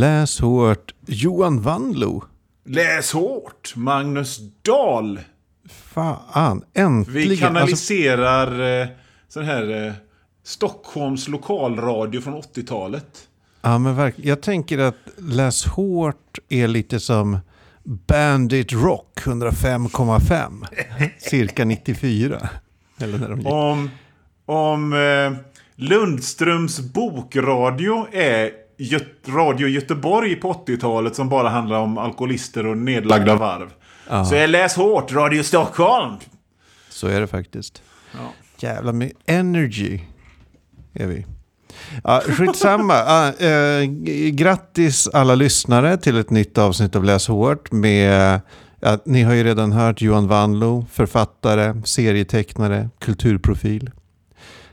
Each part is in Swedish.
Läs hårt. Johan Wanlo. Läs hårt, Magnus Dahl. Fan, äntligen. Vi Alltså, kanaliserar eh, sån här eh, Stockholms lokalradio från 80-talet. ja, men verkligen. Jag tänker att Läs hårt är lite som Bandit Rock 105,5. Cirka 94. Eller när de gick. Om, om eh, Lundströms bokradio är Radio Göteborg på 80-talet som bara handlar om alkoholister och nedlagda varv. Så är Läs hårt, Radio Stockholm. Så är det faktiskt. Ja. Jävla med energy är vi. Ja, skitsamma. Ja, eh, grattis alla lyssnare till ett nytt avsnitt av Läs hårt. Med, ja, ni har ju redan hört Johan Wanlo, författare, serietecknare, kulturprofil.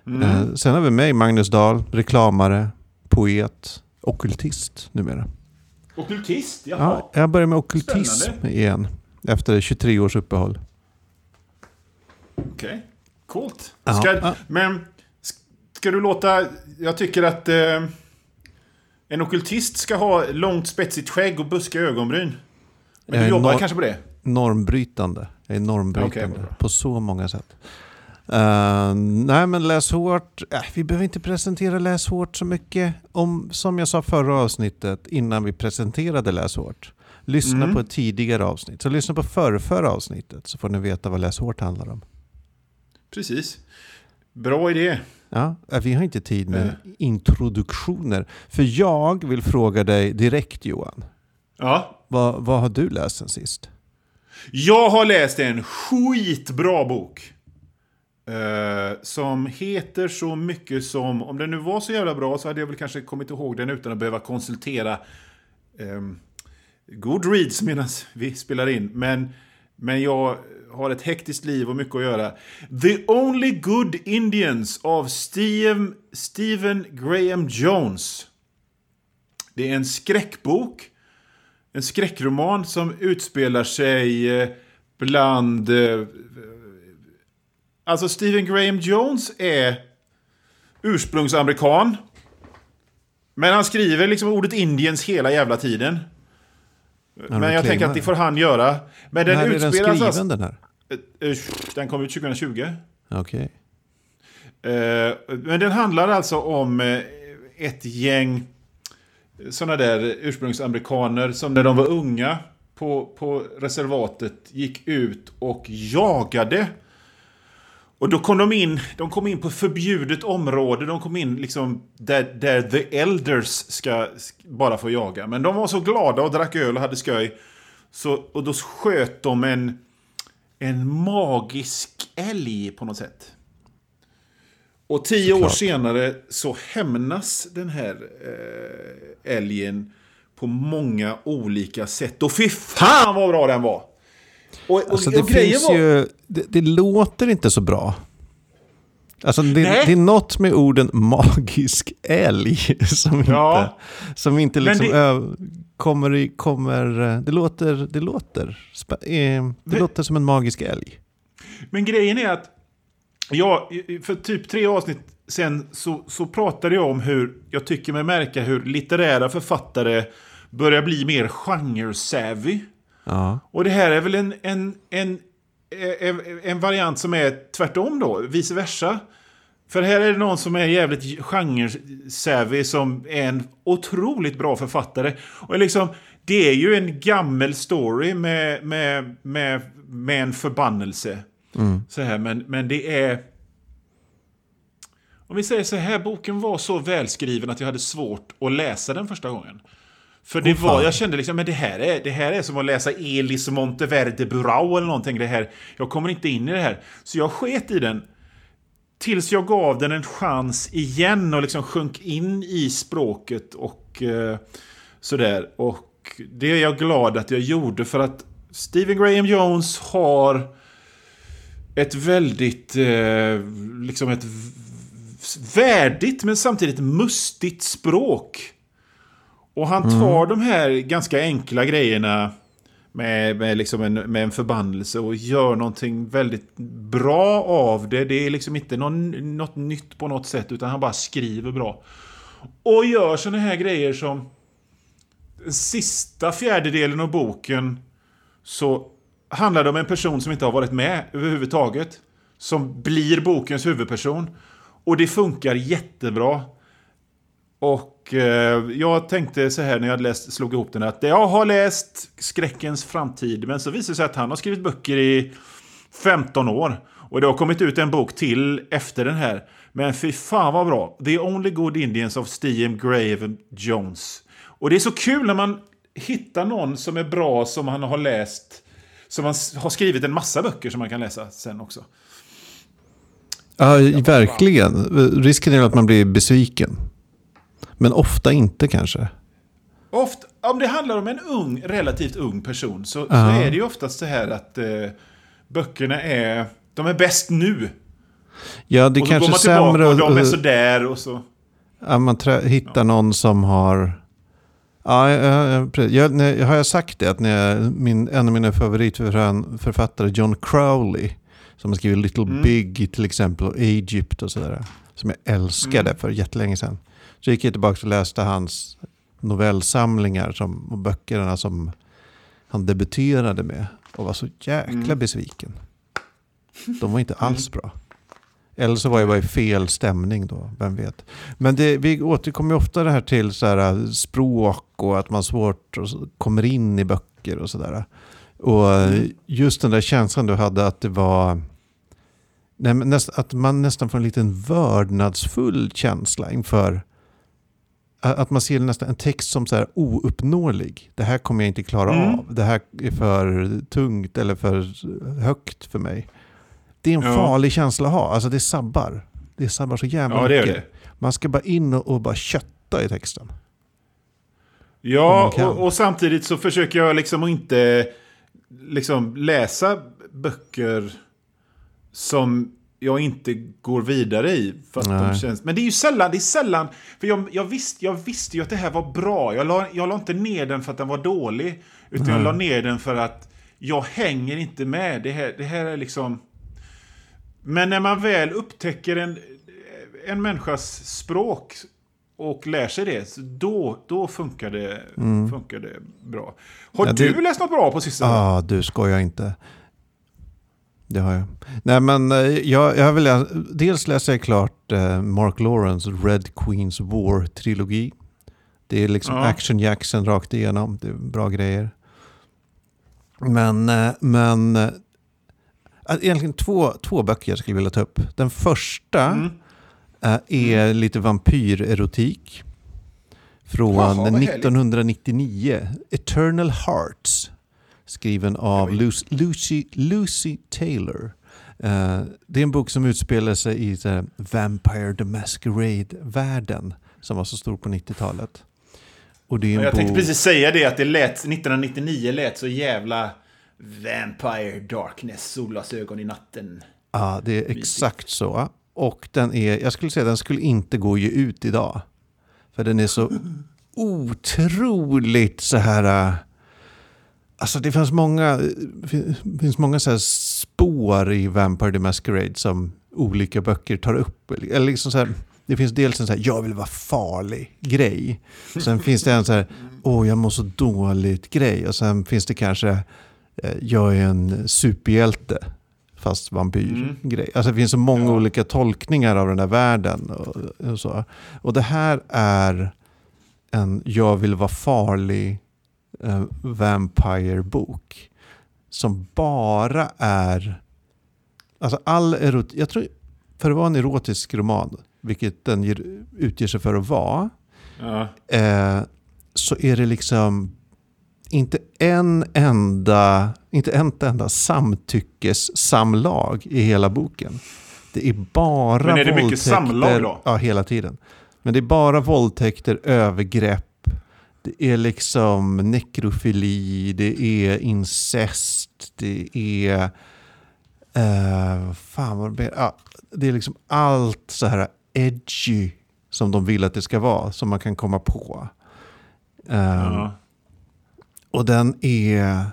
Eh, sen har vi mig, Magnus Dahl, reklamare, poet, ockultist numera. Ockultist, jaha. Ja, jag börjar med ockultism Spännande. igen. Efter 23 års uppehåll. Okej, coolt. Ja. Ska, Ja. Men ska du låta... Jag tycker att eh, en ockultist ska ha långt spetsigt skägg och buskiga ögonbryn. Men Jag du jobbar nor- kanske på det? normbrytande. Jag är normbrytande bra. på så många sätt. Eh, nej men läs hårt. Äh, vi behöver inte presentera läs hårt så mycket. Om, som jag sa förra avsnittet innan vi presenterade läs hårt. Lyssna Mm. på ett tidigare avsnitt. Så lyssna på förra, förra avsnittet så får ni veta vad läs hårt handlar om. Precis. Bra idé. Ja, äh, vi har inte tid med Eh. introduktioner. För jag vill fråga dig direkt Johan. Ja. Vad, vad har du läst sen sist? Jag har läst en skitbra bok. Eh, som heter så mycket som... Om den nu var så jävla bra så hade jag väl kanske kommit ihåg den utan att behöva konsultera um, Goodreads medan vi spelar in. Men, men jag har ett hektiskt liv och mycket att göra. The Only Good Indians av Steve, Stephen Graham Jones. Det är en skräckbok. En skräckroman som utspelar sig eh, bland... Eh, Alltså Stephen Graham Jones är ursprungsamerikan. Men han skriver liksom ordet Indiens hela jävla tiden. Men jag tänker att det får han göra. Men den När är den skriven den här? Eh, eh, Den kom ut 2020. Okej. Eh, Men den handlar alltså om ett gäng sådana där ursprungsamerikaner som när de var unga på, på reservatet gick ut och jagade. Och då kom de in, de kom in på förbjudet område, de kom in liksom där, där the elders ska sk- bara få jaga. Men de var så glada och drack öl och hade skoj. Så, och då sköt de en, en magisk älg på något sätt. Och tio år Såklart. senare så hämnas den här eh, älgen på många olika sätt. Och fy fan vad bra den var! Och, och, Alltså och det grejen finns var... ju, det, det låter inte så bra. Alltså det, det är något med orden magisk älg som inte, Ja. som inte liksom ö, kommer, kommer, det låter, det låter, eh, det Men- låter som en magisk älg. Men grejen är att jag, för typ tre avsnitt sen så, så pratade jag om hur jag tycker mig märka hur litterära författare börjar bli mer genre-savvy. Ja. Och det här är väl en, en, en, en, en variant som är tvärtom då, vice versa. För här är det någon som är jävligt genre-savvy som är en otroligt bra författare. Och liksom, det är ju en gammel story med, med, med, med en förbannelse. Så här, men, men det är... Om vi säger så här, boken var så välskriven att jag hade svårt att läsa den första gången. För det Åh, var, jag kände liksom, men det här, är, det här är som att läsa Elis Monteverde Burao eller någonting. Det här, jag kommer inte in i det här. Så jag sket i den. Tills jag gav den en chans igen och liksom sjönk in i språket och eh, sådär. Och det är jag glad att jag gjorde för att Stephen Graham Jones har ett väldigt, eh, liksom ett värdigt men samtidigt mustigt språk. Och han tar de här ganska enkla grejerna med, med, liksom en, med en förbannelse och gör någonting väldigt bra av det. Det är liksom inte någon, något nytt på något sätt utan han bara skriver bra. Och gör såna här grejer som sista fjärdedelen av boken så handlar det om en person som inte har varit med överhuvudtaget. Som blir bokens huvudperson. Och det funkar jättebra. Och eh, jag tänkte så här när jag läst, slog ihop den att jag har läst Skräckens framtid. Men så visar det sig att han har skrivit böcker i 15 år. Och det har kommit ut en bok till efter den här. Men fy fan vad bra. The Only Good Indians of Steve Grave Jones. Och det är så kul när man hittar någon som är bra som han har läst. Som han har skrivit en massa böcker som man kan läsa sen också. Ja, verkligen. Risken är att man blir besviken. Men ofta inte kanske. Ofta, om det handlar om en ung, relativt ung person så, så är det ju oftast så här att eh, böckerna är, de är bäst nu. Ja, det är och så kanske går man tillbaka sämre och de är sådär och så. Ja, man hittar någon som har... Ja, ja, ja, precis. jag, när, har jag sagt det? Att när jag, min, en av mina favoritförfattare, John Crowley, som har skrivit Little Mm. Big till exempel, och Egypt och sådär, som jag älskade Mm. för jättelänge sedan. Så gick jag tillbaka och läste hans novellsamlingar som, och böckerna som han debuterade med och var så jäkla Mm. besviken. De var inte alls bra. Eller så var jag bara i fel stämning då, vem vet. Men det, vi återkommer ofta det här till så här, äh, språk och att man svårt kommer in i böcker och sådär. Och äh, just den där känslan du hade att det var... Nej, men näst, att man nästan får en liten vördnadsfull känsla inför... Att man ser nästan en text som så här ouppnåelig. Det här kommer jag inte klara Mm. av. Det här är för tungt eller för högt för mig. Det är en Ja. farlig känsla att ha. Alltså det sabbar. Det sabbar så jävla Ja, mycket. det. Man ska bara in och, och bara kötta i texten. Ja, och, och samtidigt så försöker jag liksom inte liksom läsa böcker som jag inte går vidare i. För att de Nej. känns, men det är ju sällan, det är sällan, för jag, jag, visste, jag visste ju att det här var bra. Jag la, jag la inte ner den för att den var dålig, utan jag la ner den för att jag hänger inte med. Det här, det här är liksom... Men när man väl upptäcker en, en människas språk och lär sig det, då, då funkar, det, funkar det bra. Har Mm. Ja, det- du läst något bra på sistone? Ja, ah, du skojar inte. Det har jag. Nej, men eh, jag, jag vill läsa, dels läser jag klart eh, Mark Lawrence Red Queens War-trilogi. Det är liksom Ja. action Jackson rakt igenom. Det är bra grejer. Men, eh, men egentligen två, två böcker jag skulle vilja ta upp. Den första Mm. är lite vampyrerotik. Från Jaha, vad härligt. 1999. Eternal Hearts. Skriven av. Lucy, Lucy, Lucy Taylor. Eh, det är en bok som utspelar sig i här, Vampire the Masquerade-världen. Som var så stor på 90-talet. Och det är en Jag tänkte bok... precis säga det, att det lät, 1999 lät så jävla Vampire Darkness, solglasögon i natten. Ja, det är exakt så. Och den är, jag skulle säga den skulle inte gå att ge ut idag. För den är så otroligt så här... Alltså det finns många, finns många så här spår i Vampire the Masquerade som olika böcker tar upp. Eller liksom så här, det finns dels en så här, jag vill vara farlig grej. Sen finns det en så här, åh jag mår så dåligt grej. Och sen finns det kanske, eh, jag är en superhjälte fast vampyrgrej. Alltså det finns så många Ja. olika tolkningar av den där världen. Och, och, så. och det här är en jag vill vara farlig eh, Vampire-bok. Som bara är... Alltså all erot, Jag tror, för att vara en erotisk roman, vilket den ger, utger sig för att vara, Ja. eh, så är det liksom inte en enda, inte en enda samtyckessamlag i hela boken. Det är bara Men är det mycket våldtäkter. samlag då? Ja, hela tiden. Men det är bara våldtäkter, övergrepp, det är liksom nekrofili, det är incest, det är... Eh, fan vad det, ja, det är liksom allt så här edgy som de vill att det ska vara, som man kan komma på. Eh, Ja. och den är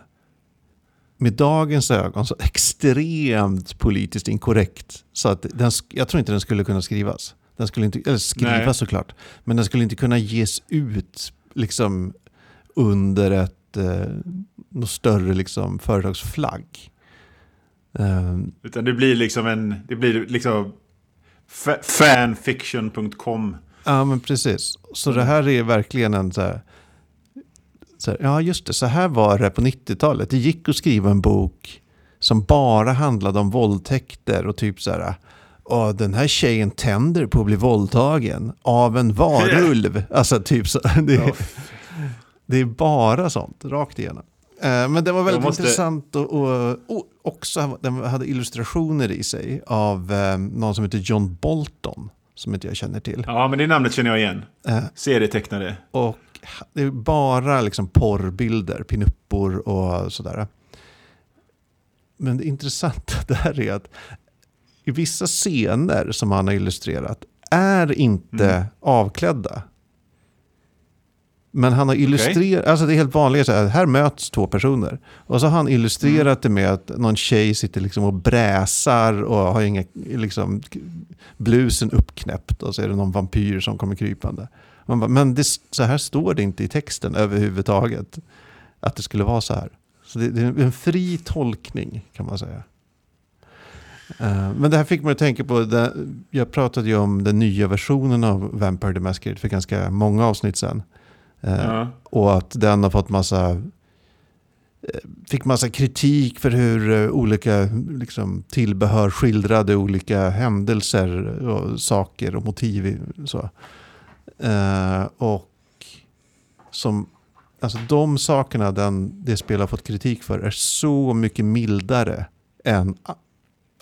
med dagens ögon så extremt politiskt inkorrekt. Så att den, jag tror inte den skulle kunna skrivas. Den skulle inte, eller skrivas Nej. såklart. Men den skulle inte kunna ges ut liksom under ett eh, större liksom, företagsflagg. Eh, Utan det blir liksom en... Det blir liksom... fa- Fanfiction.com. Ja, men precis. Så det här är verkligen en så här, så här... Ja, just det. Så här var det på 90-talet. Det gick att skriva en bok som bara handlade om våldtäkter och typ så här... Åh, den här tjejen tänder på att bli våldtagen av en varulv. Alltså typ så. Det, är- det är bara sånt, rakt igenom. Eh, Men det var väldigt måste- intressant och, och, och också den hade illustrationer i sig av eh, någon som heter John Bolton. Som inte jag känner till. Ja, men det namnet känner jag igen. Eh, Serietecknare. och det är bara liksom porrbilder, pinuppor och sådär. Men det intressanta där är att i vissa scener som han har illustrerat är inte Mm. avklädda. Men han har illustrerat, alltså det är helt vanligt, så här, här möts två personer. Och så har han illustrerat det med att någon tjej sitter liksom och bräsar och har inga, liksom, blusen uppknäppt och så är det någon vampyr som kommer krypande. Bara, men det, så här står det inte i texten överhuvudtaget. Att det skulle vara så här. Så det, det är en fri tolkning kan man säga. Eh, men det här fick mig att tänka på, det, jag pratade ju om den nya versionen av Vampire the Masquerade för ganska många avsnitt sedan. Eh, Ja. Och att den har fått massa, eh, fick massa kritik för hur olika liksom, tillbehör skildrade olika händelser och saker och motiv. Så. Och som, alltså de sakerna den, det spel har fått kritik för är så mycket mildare än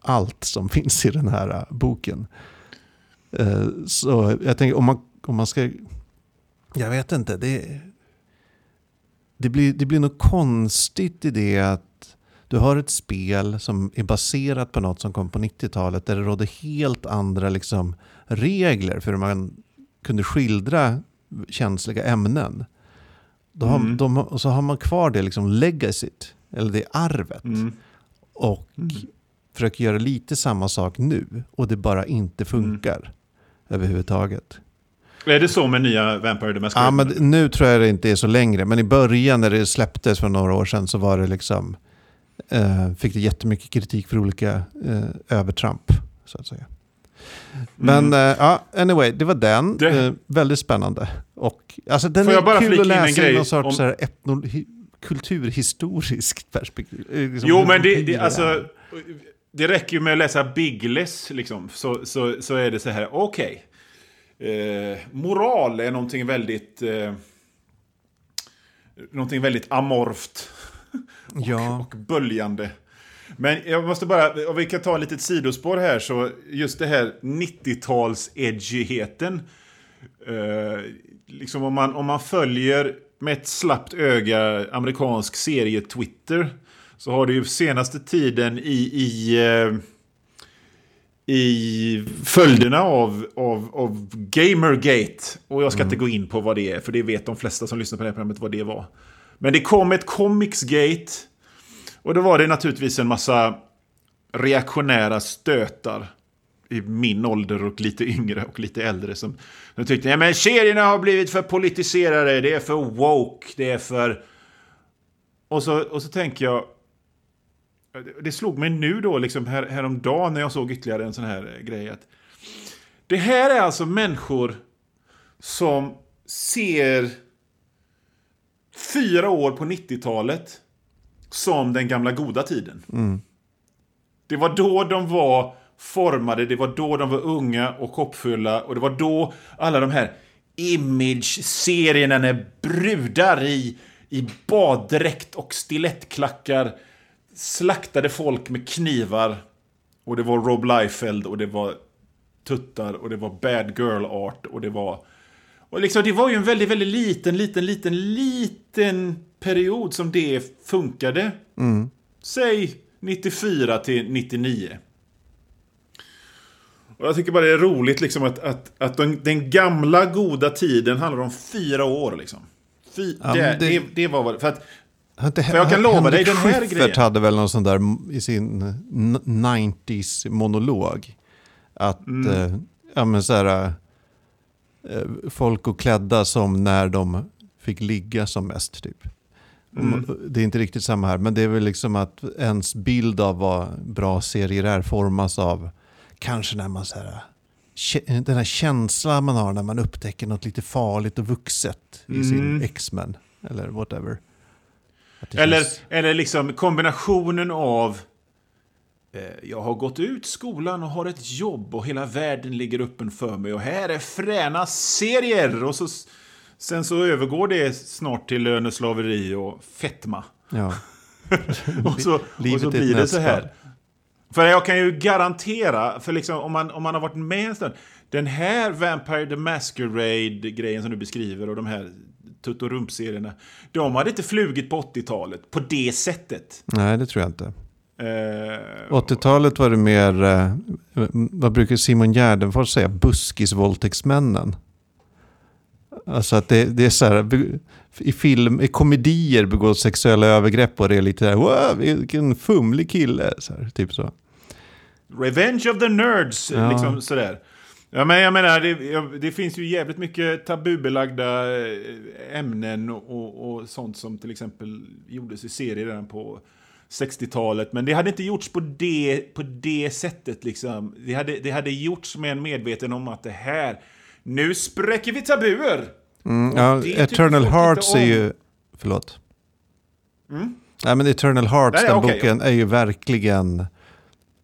allt som finns i den här eh, boken. Eh, så jag tänker om man, om man ska, jag vet inte, det, det, blir, det blir något konstigt i det att du har ett spel som är baserat på något som kom på 90-talet där det rådde helt andra liksom, regler för hur man kunde skildra känsliga ämnen. Då har, Mm. de, och så har man kvar det liksom legacyt, eller det arvet. Mm. Och försöker göra lite samma sak nu och det bara inte funkar överhuvudtaget. Är det så med nya Vampire the Masquerade? Ja, men nu tror jag det inte är så längre. Men i början när det släpptes för några år sedan så var det liksom... Eh, fick det jättemycket kritik för olika eh, övertramp, så att säga. Men Mm. eh, ja, anyway, det var den. Det- Eh, väldigt spännande. Och, alltså, den Får jag bara kul att läsa i någon sorts om- etno, hi, kulturhistoriskt perspektiv. Eh, liksom Jo, men det, det, alltså. Det räcker ju med att läsa Bigless, liksom, så, så, så är det så här, okej. Eh, moral är någonting väldigt... Eh, någonting väldigt amorft Ja, och böljande. Men jag måste bara, om vi kan ta ett litet sidospår här, så just det här 90-tals-edgigheten. Eh, liksom om man, om man följer med ett slappt öga amerikansk serie-Twitter så har det ju senaste tiden i, i, eh, i följderna av, av, av Gamergate, och jag ska inte gå in på vad det är, för det vet de flesta som lyssnar på det här programmet vad det var. Men det kom ett Comicsgate, och då var det naturligtvis en massa reaktionära stötar i min ålder och lite yngre och lite äldre som, som tyckte att serierna har blivit för politiserade, det är för woke, det är för... Och så, och så tänker jag... Det slog mig nu då, liksom här, häromdagen när jag såg ytterligare en sån här grej. Att det här är alltså människor som ser fyra år på 90-talet som den gamla goda tiden. Det var då de var formade, det var då de var unga och hoppfulla och det var då alla de här image-serierna när brudar i, i baddräkt och stilettklackar slaktade folk med knivar. Och det var Rob Liefeld och det var tuttar och det var bad girl art och det var... Och liksom det var ju en väldigt, väldigt liten, liten, liten, liten period som det funkade. Säg 94 till 99. Och jag tycker bara det är roligt liksom att, att, att den, den gamla goda tiden handlar om fyra år liksom. Fy, Ja, det, det... det- Det, var vad- för att inte- För jag kan lova dig, den här Schyffert grejen- hade väl någon sån där i sin n- 90s monolog. Att Mm. eh, ja, men så här, eh, folk går klädda som när de fick ligga som mest. typ. Mm. Det är inte riktigt samma här, men det är väl liksom att ens bild av vad bra serier är formas av kanske när man så här, den här känslan man har när man upptäcker något lite farligt och vuxet i sin Mm. X-Men eller whatever. Eller, känns- eller liksom kombinationen av eh, jag har gått ut skolan och har ett jobb och hela världen ligger öppen för mig och här är fräna serier. Och så, sen så övergår det snart till löneslaveri och fetma. ja. Och så, och så blir det så här. För jag kan ju garantera, för liksom, om, man, om man har varit med en stund. Den här Vampire the Masquerade-grejen som du beskriver och de här tutt och rump-serierna. De hade inte flugit på 80-talet på det sättet. Nej, det tror jag inte. Eh, 80-talet var det mer, eh, vad brukar Simon Gärdenfors säga, buskisvåldtäktsmännen. Alltså att det, det är så här, i film, i komedier begås sexuella övergrepp och det är lite där, wow, vilken fumlig kille. Så här, typ så. Revenge of the Nerds, Ja. liksom sådär. Ja, men jag menar, det, det finns ju jävligt mycket tabubelagda eh, ämnen och, och, sånt som till exempel gjordes i serier redan på 60-talet. Men det hade inte gjorts på det, på det sättet. Liksom. Det, hade, det hade gjorts med en medveten om att det här, nu spräcker vi tabuer! Mm, ja, Eternal Hearts är ju, förlåt. Mm. Nej men Eternal Hearts, Nej, den okej, boken, är ju verkligen,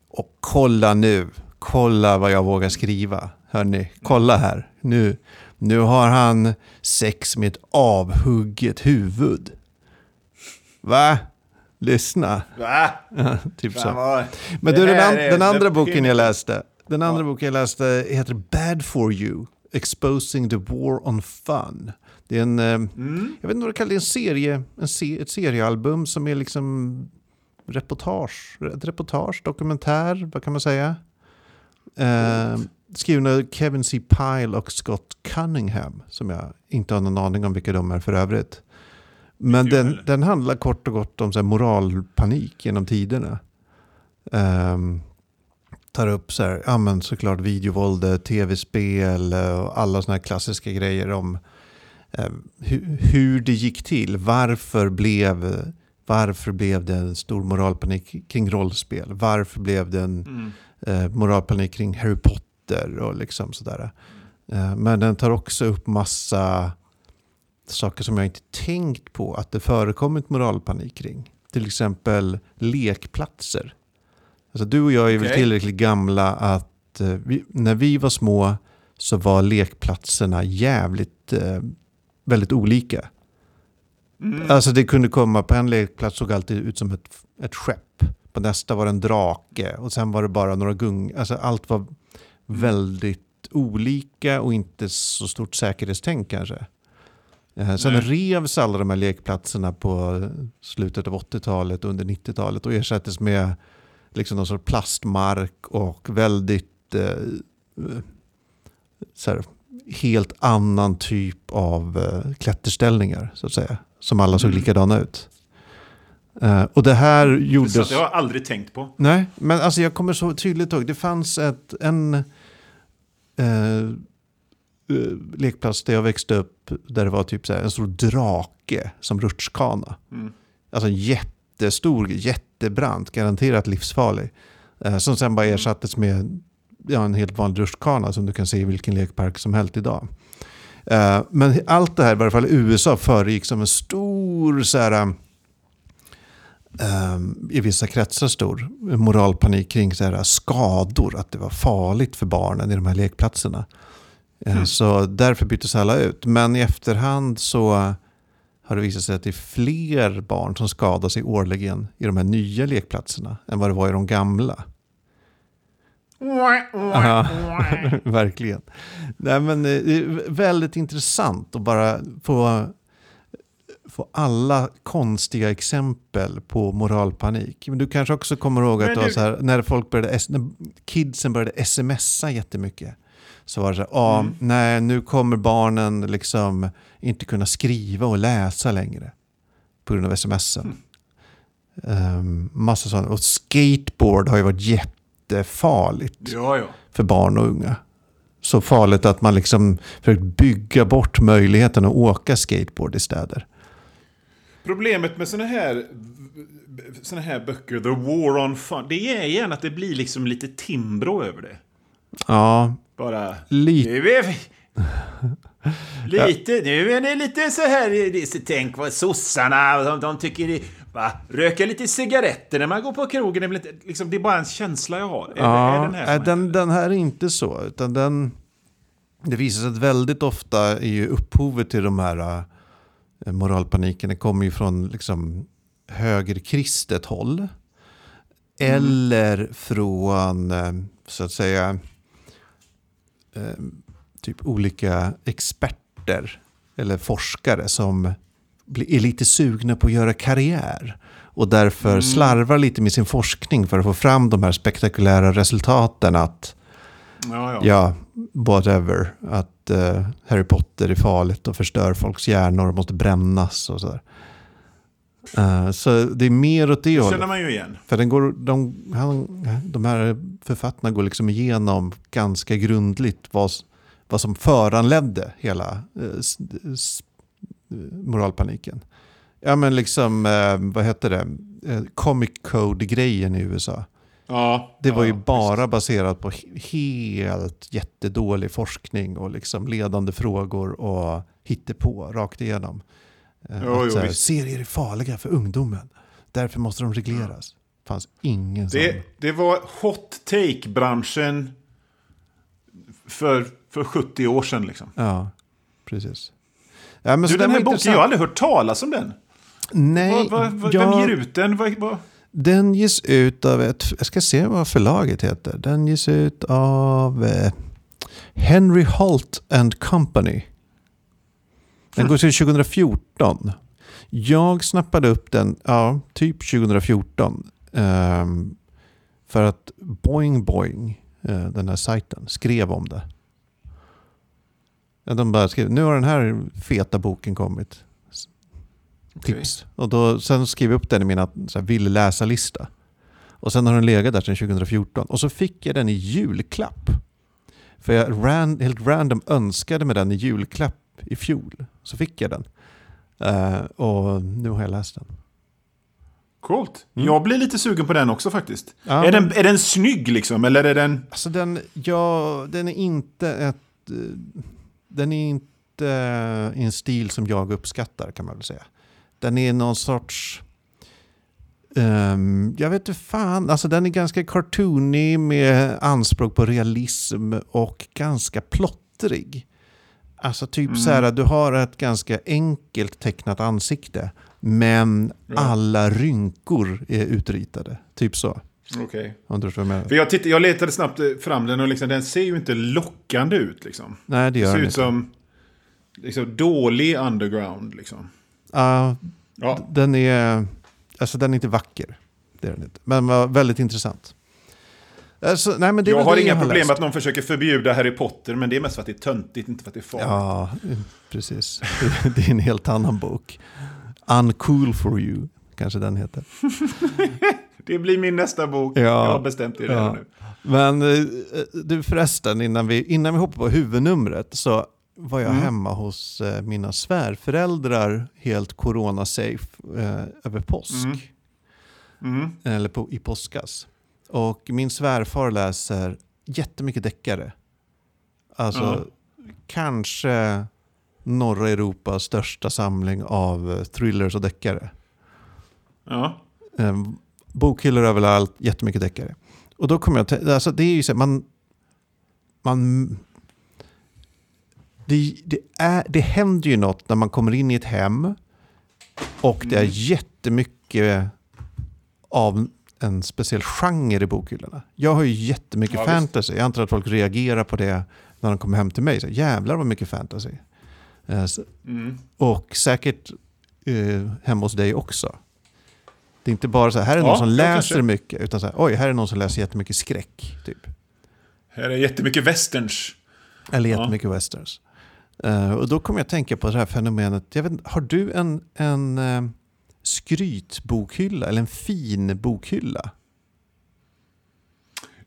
och kolla nu, kolla vad jag vågar skriva. Hörni, kolla här. Nu, nu har han sex med ett avhugget huvud. Va? Lyssna. Va? typ så. Men du, den, an, den andra boken jag läste, den andra Ja. boken jag läste heter Bad for you, Exposing the War on Fun. Det är en, eh, Mm. jag vet inte vad det, en serie, en se, ett seriealbum som är liksom reportage, ett reportage, dokumentär, vad kan man säga? Eh, skriven av Kevin C. Pyle och Scott Cunningham, som jag inte har någon aning om vilka de är för övrigt. Men den, heller. den handlar kort och gott om så moralpanik genom tiderna. Ehm, tar upp så här, ja men såklart videovåld, tv-spel och alla sådana här klassiska grejer om eh, hu- hur det gick till. Varför blev, varför blev det en stor moralpanik kring rollspel? Varför blev det en Mm. Eh, moralpanik kring Harry Potter och liksom sådär. Eh, men den tar också upp massa saker som jag inte tänkt på att det förekommit moralpanik kring. Till exempel lekplatser. Alltså du och jag är väl Okej. tillräckligt gamla att eh, vi, när vi var små så var lekplatserna jävligt, eh, väldigt olika. Mm. Alltså det kunde komma, på en lekplats såg alltid ut som ett, ett skepp. På nästa var det en drake och sen var det bara några gung. Alltså allt var väldigt olika och inte så stort säkerhetstänk kanske. Eh, Sen Nej. revs alla de här lekplatserna på slutet av 80-talet och under 90-talet och ersattes med liksom någon sorts plastmark och väldigt eh, så här, helt annan typ av eh, klätterställningar så att säga. Som alla såg Mm. likadana ut. Eh, och det här Så gjordes... att jag har aldrig tänkt på. Nej, men alltså jag kommer så tydligt ihåg. Det fanns ett, en eh, lekplats där jag växte upp där det var typ så här, en stor drake som rutschkana. Mm. Alltså en jättestor, jättebrant, garanterat livsfarlig. Som sen bara ersattes med ja, en helt vanlig rutschkana som du kan se i vilken lekpark som helst idag. Men allt det här, i varje fall i USA, föregick som en stor så här, um, i vissa kretsar stor moralpanik kring så här, skador, att det var farligt för barnen i de här lekplatserna. Eh, Mm. Så därför byttes alla ut. Men i efterhand så har det visat sig att det är fler barn som skadar sig årligen i de här nya lekplatserna än vad det var i de gamla. Ja, verkligen. Nej, men, eh, det är väldigt intressant att bara få, få alla konstiga exempel på moralpanik. Men du kanske också kommer ihåg att du- här, när, folk började, när kidsen började smsa jättemycket. Så var det så här, ah, Mm. nej nu kommer barnen liksom inte kunna skriva och läsa längre. På grund av smsen. Um, massa sådana. Och skateboard har ju varit jättefarligt Ja, ja. för barn och unga. så farligt att man liksom försökt bygga bort möjligheten att åka skateboard i städer. Problemet med såna här, såna här böcker, The War on Fun, det är igen att det blir liksom lite Timbro över det. Ja, Bara... lite. Nu är vi... Lite, nu är det lite så här, tänk vad sossarna, de, de tycker det, va, röka lite cigaretter när man går på krogen, det är, väl inte, liksom, det är bara en känsla jag har. Är, det- är Ja, den här den, den här är inte så. Utan den, det visar sig att väldigt ofta är ju upphovet till de här moralpaniken, det kommer ju från liksom högerkristet håll. Eller från, eh, så att säga, eh, typ olika experter eller forskare som är lite sugna på att göra karriär. Och därför slarvar lite med sin forskning för att få fram de här spektakulära resultaten att, Ja, ja. ja, whatever, att eh, Harry Potter är farligt och förstör folks hjärnor och måste brännas och sådär. Eh, så det är mer åt det det känner man ju igen. För den går, de, han, de här författarna går liksom igenom ganska grundligt vad, vad som föranledde hela s, s, moralpaniken. Ja men liksom, vad heter det, Comic Code-grejen i USA. Ja, Det var ju ja, bara baserat på he- helt jättedålig forskning och liksom ledande frågor och hittepå rakt igenom. Eh, Jo, att jo, här, serier är farliga för ungdomen. Därför måste de regleras. Det fanns ingen sån. Det, det var hot take-branschen för, för 70 år sedan. Liksom. Ja, precis. Ja, men Du, så den här boken, intressant. jag har aldrig hört talas om den. Nej, Vad, vad, vad, jag- Vem ger ut den? Vad? Den ges ut av ett, jag ska se vad förlaget heter. Den ges ut av eh, Henry Holt and Company. Den går till 2014. Jag snappade upp den, ja, typ 2014. Eh, för att Boing Boing, eh, den här sajten, skrev om det. De bara skrev, nu har den här feta boken kommit. Tips. Och då, sen skrev jag upp den i här, vill läsa-lista. Och sen har den legat där sedan 2014. Och så fick jag den i julklapp. För jag ran, helt random önskade med den i julklapp i fjol. Så fick jag den. Eh, och nu har jag läst den. Coolt. Mm. Jag blir lite sugen på den också faktiskt. Ja, är, den, är den snygg liksom? Eller är den... Alltså den, ja, den är inte ett... eh, Den är inte i en stil som jag uppskattar kan man väl säga. Den är någon sorts... ehm, jag vet inte fan, alltså den är ganska cartoonig med anspråk på realism och ganska plottrig. Alltså typ Mm. så här, du har ett ganska enkelt tecknat ansikte men Ja. alla rynkor är utritade. Typ så. Okej. Vad jag. För jag, letade snabbt eh, fram den och liksom, den ser ju inte lockande ut. Liksom. Nej, det Det gör ser den ut inte. som liksom, dålig underground. Liksom. Ja, Ja. den är, alltså den är inte vacker. Det är den inte. Men var väldigt intressant. Alltså, nej, men det Jag har inga problem läst. med att någon försöker förbjuda Harry Potter, men det är mest för att det är töntigt, inte för att det är farligt. Ja, precis. Det- är en helt annan bok. Uncool for you, kanske den heter. Det blir min nästa bok. Ja. Jag har bestämt det redan Ja. nu. Men eh, du förresten, innan vi, innan vi hoppar på huvudnumret så var jag Mm. hemma hos eh, mina svärföräldrar helt corona-safe eh, över påsk. Mm. Mm. eller på, i påskas. Och min svärfar läser jättemycket deckare. Alltså kanske norra Europas största samling av eh, thrillers och deckare. Ja. Eh, bokhyllor överallt, jättemycket deckare. Och då kommer jag till, alltså det är ju så man, man det, det, är, det händer ju något när man kommer in i ett hem och det är Mm. jättemycket av en speciell genre i bokhyllorna. Jag har ju jättemycket Ja, visst. fantasy. Jag antar att folk reagerar på det när de kommer hem till mig. Så, Jävlar vad mycket fantasy. Eh, Mm. och säkert eh, hemma hos dig också. Det är inte bara så här, här är Ja, någon som ja, läser kanske. mycket, utan så här, oj, här är någon som läser jättemycket skräck. Typ. Här är jättemycket westerns. Eller Ja. jättemycket westerns. Uh, och då kommer jag att tänka på det här fenomenet. Jag vet, har du en, en uh, skrytbokhylla eller en fin bokhylla?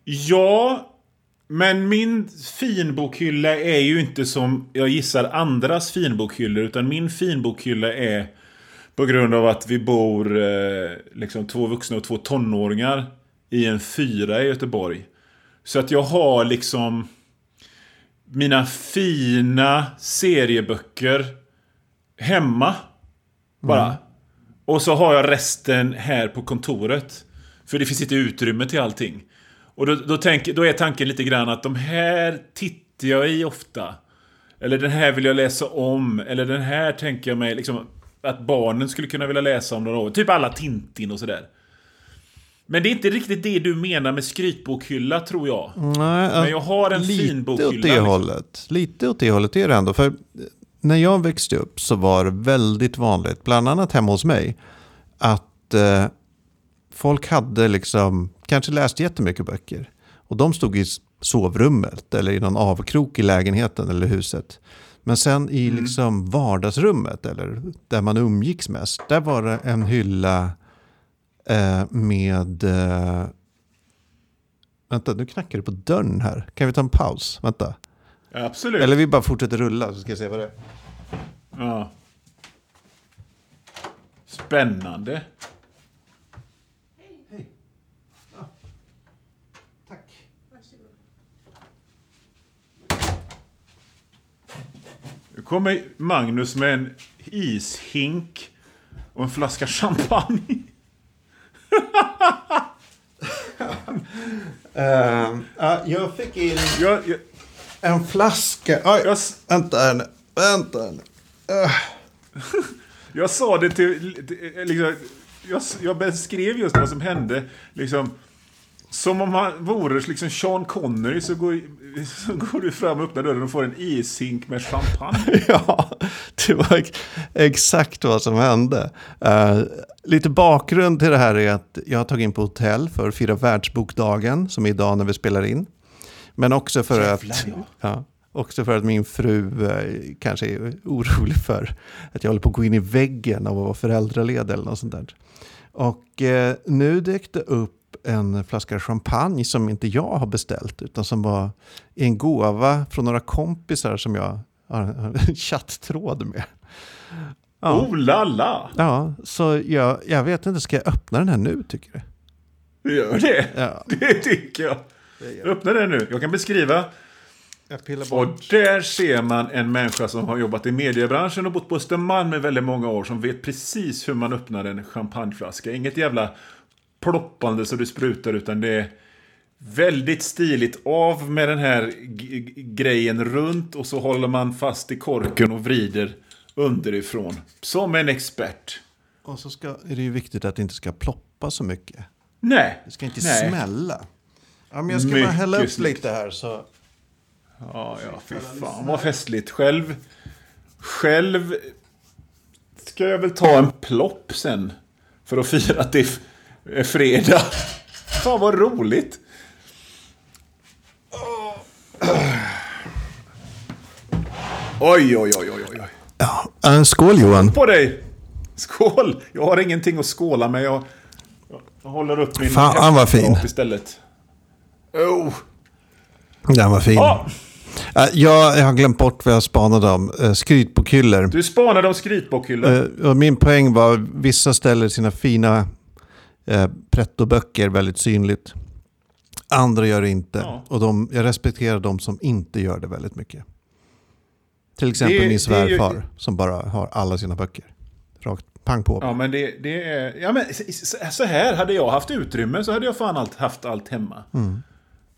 Ja, Men min finbokhylla är ju inte som jag gissar andras finbokhyllor. Utan min finbokhylla är på grund av att vi bor eh, liksom två vuxna och två tonåringar i en fyra i Göteborg. Så att jag har liksom mina fina serieböcker hemma. Bara. Mm. Och så har jag resten här på kontoret. För det finns inte utrymme till allting. Och då, då, tänk, då är tanken lite grann att de här tittar jag i ofta. Eller den här vill jag läsa om. Eller den här tänker jag mig liksom att barnen skulle kunna vilja läsa om några år. Typ alla Tintin och sådär. Men det är inte riktigt det du menar med skrytbokhylla tror jag. Nej, Men jag har en lite fin bokhylla. Åt det liksom. hållet. Lite åt det hållet är det ändå. För när jag växte upp så var det väldigt vanligt, bland annat hemma hos mig, att eh, folk hade liksom, kanske läst jättemycket böcker. Och de stod i sovrummet eller i någon avkrok i lägenheten eller huset. Men sen i Mm. liksom vardagsrummet eller där man umgicks mest, där var det en hylla eh, med... Eh, vänta, nu knackar det på dörren här. Kan vi ta en paus? Vänta. Ja, absolut. Eller vi bara fortsätter rulla så ska jag se vad det är. Ja. Spännande. Tack. Nu kommer Magnus med en ishink och en flaska champagne. Uh, jag fick in Jag, jag, en flaska. Oj, jag, vänta här nu. Vänta här nu. Uh. jag sa det till... Liksom, jag, jag beskrev just vad som hände. Liksom, som om han vore liksom Sean Connery så går, så går du fram och öppnar dörren och får en ishink med champagne. Ja, det var ex- exakt vad som hände. Eh, lite bakgrund till det här är att jag har tagit in på hotell för att fira världsbokdagen, som är idag när vi spelar in. Men också för, Jävlar, att, ja. ja, också för att min fru eh, kanske är orolig för att jag håller på att gå in i väggen av att vara föräldraledig eller något sånt där. Och eh, nu dök det upp en flaska champagne som inte jag har beställt utan som var en gåva från några kompisar som jag har en chatttråd med. Ja, Oh la la! ja så jag, jag vet inte, ska jag öppna den här nu tycker du? Gör det? Ja. Det tycker jag. Öppna den nu. Jag kan beskriva. Jag Och där ser man en människa som har jobbat i mediebranschen och bott på Östermalm i väldigt många år som vet precis hur man öppnar en champagneflaska. Inget jävla ploppande så det sprutar utan det är väldigt stiligt. Av med den här grejen runt och så håller man fast i korken och vrider underifrån. Som en expert. Och så ska, är det ju viktigt att det inte ska ploppa så mycket. Nej. Det ska inte Nej. smälla. Ja, men jag ska bara Mycket hälla upp snyggt. lite här så... Ja, ja, fy fan vad festligt. Själv, själv ska jag väl ta en plopp sen. För att fira att det fredag. Fan vad roligt. Oj, oj, oj, oj, oj. Ja, en skål Johan. På dig! Skål! Jag har ingenting att skåla med. Jag, jag håller upp min Fan, vad fin. istället. Oh. Den var fin. Ja, Ja, jag, jag har glömt bort vad jag spanade om. Uh, skrytbokhyllor. du spanade om skrytbokhyllor. Eh, min poäng var vissa ställer sina fina uh, pretto-böcker väldigt synligt. Andra gör det inte. Ja. Och de, jag respekterar de som inte gör det väldigt mycket. Till exempel Det- min är ju- svärfar som bara har alla sina böcker. Rakt pang på. Ja, men det, det är... Ja, men så här, hade jag haft utrymme så hade jag fan allt, haft allt hemma.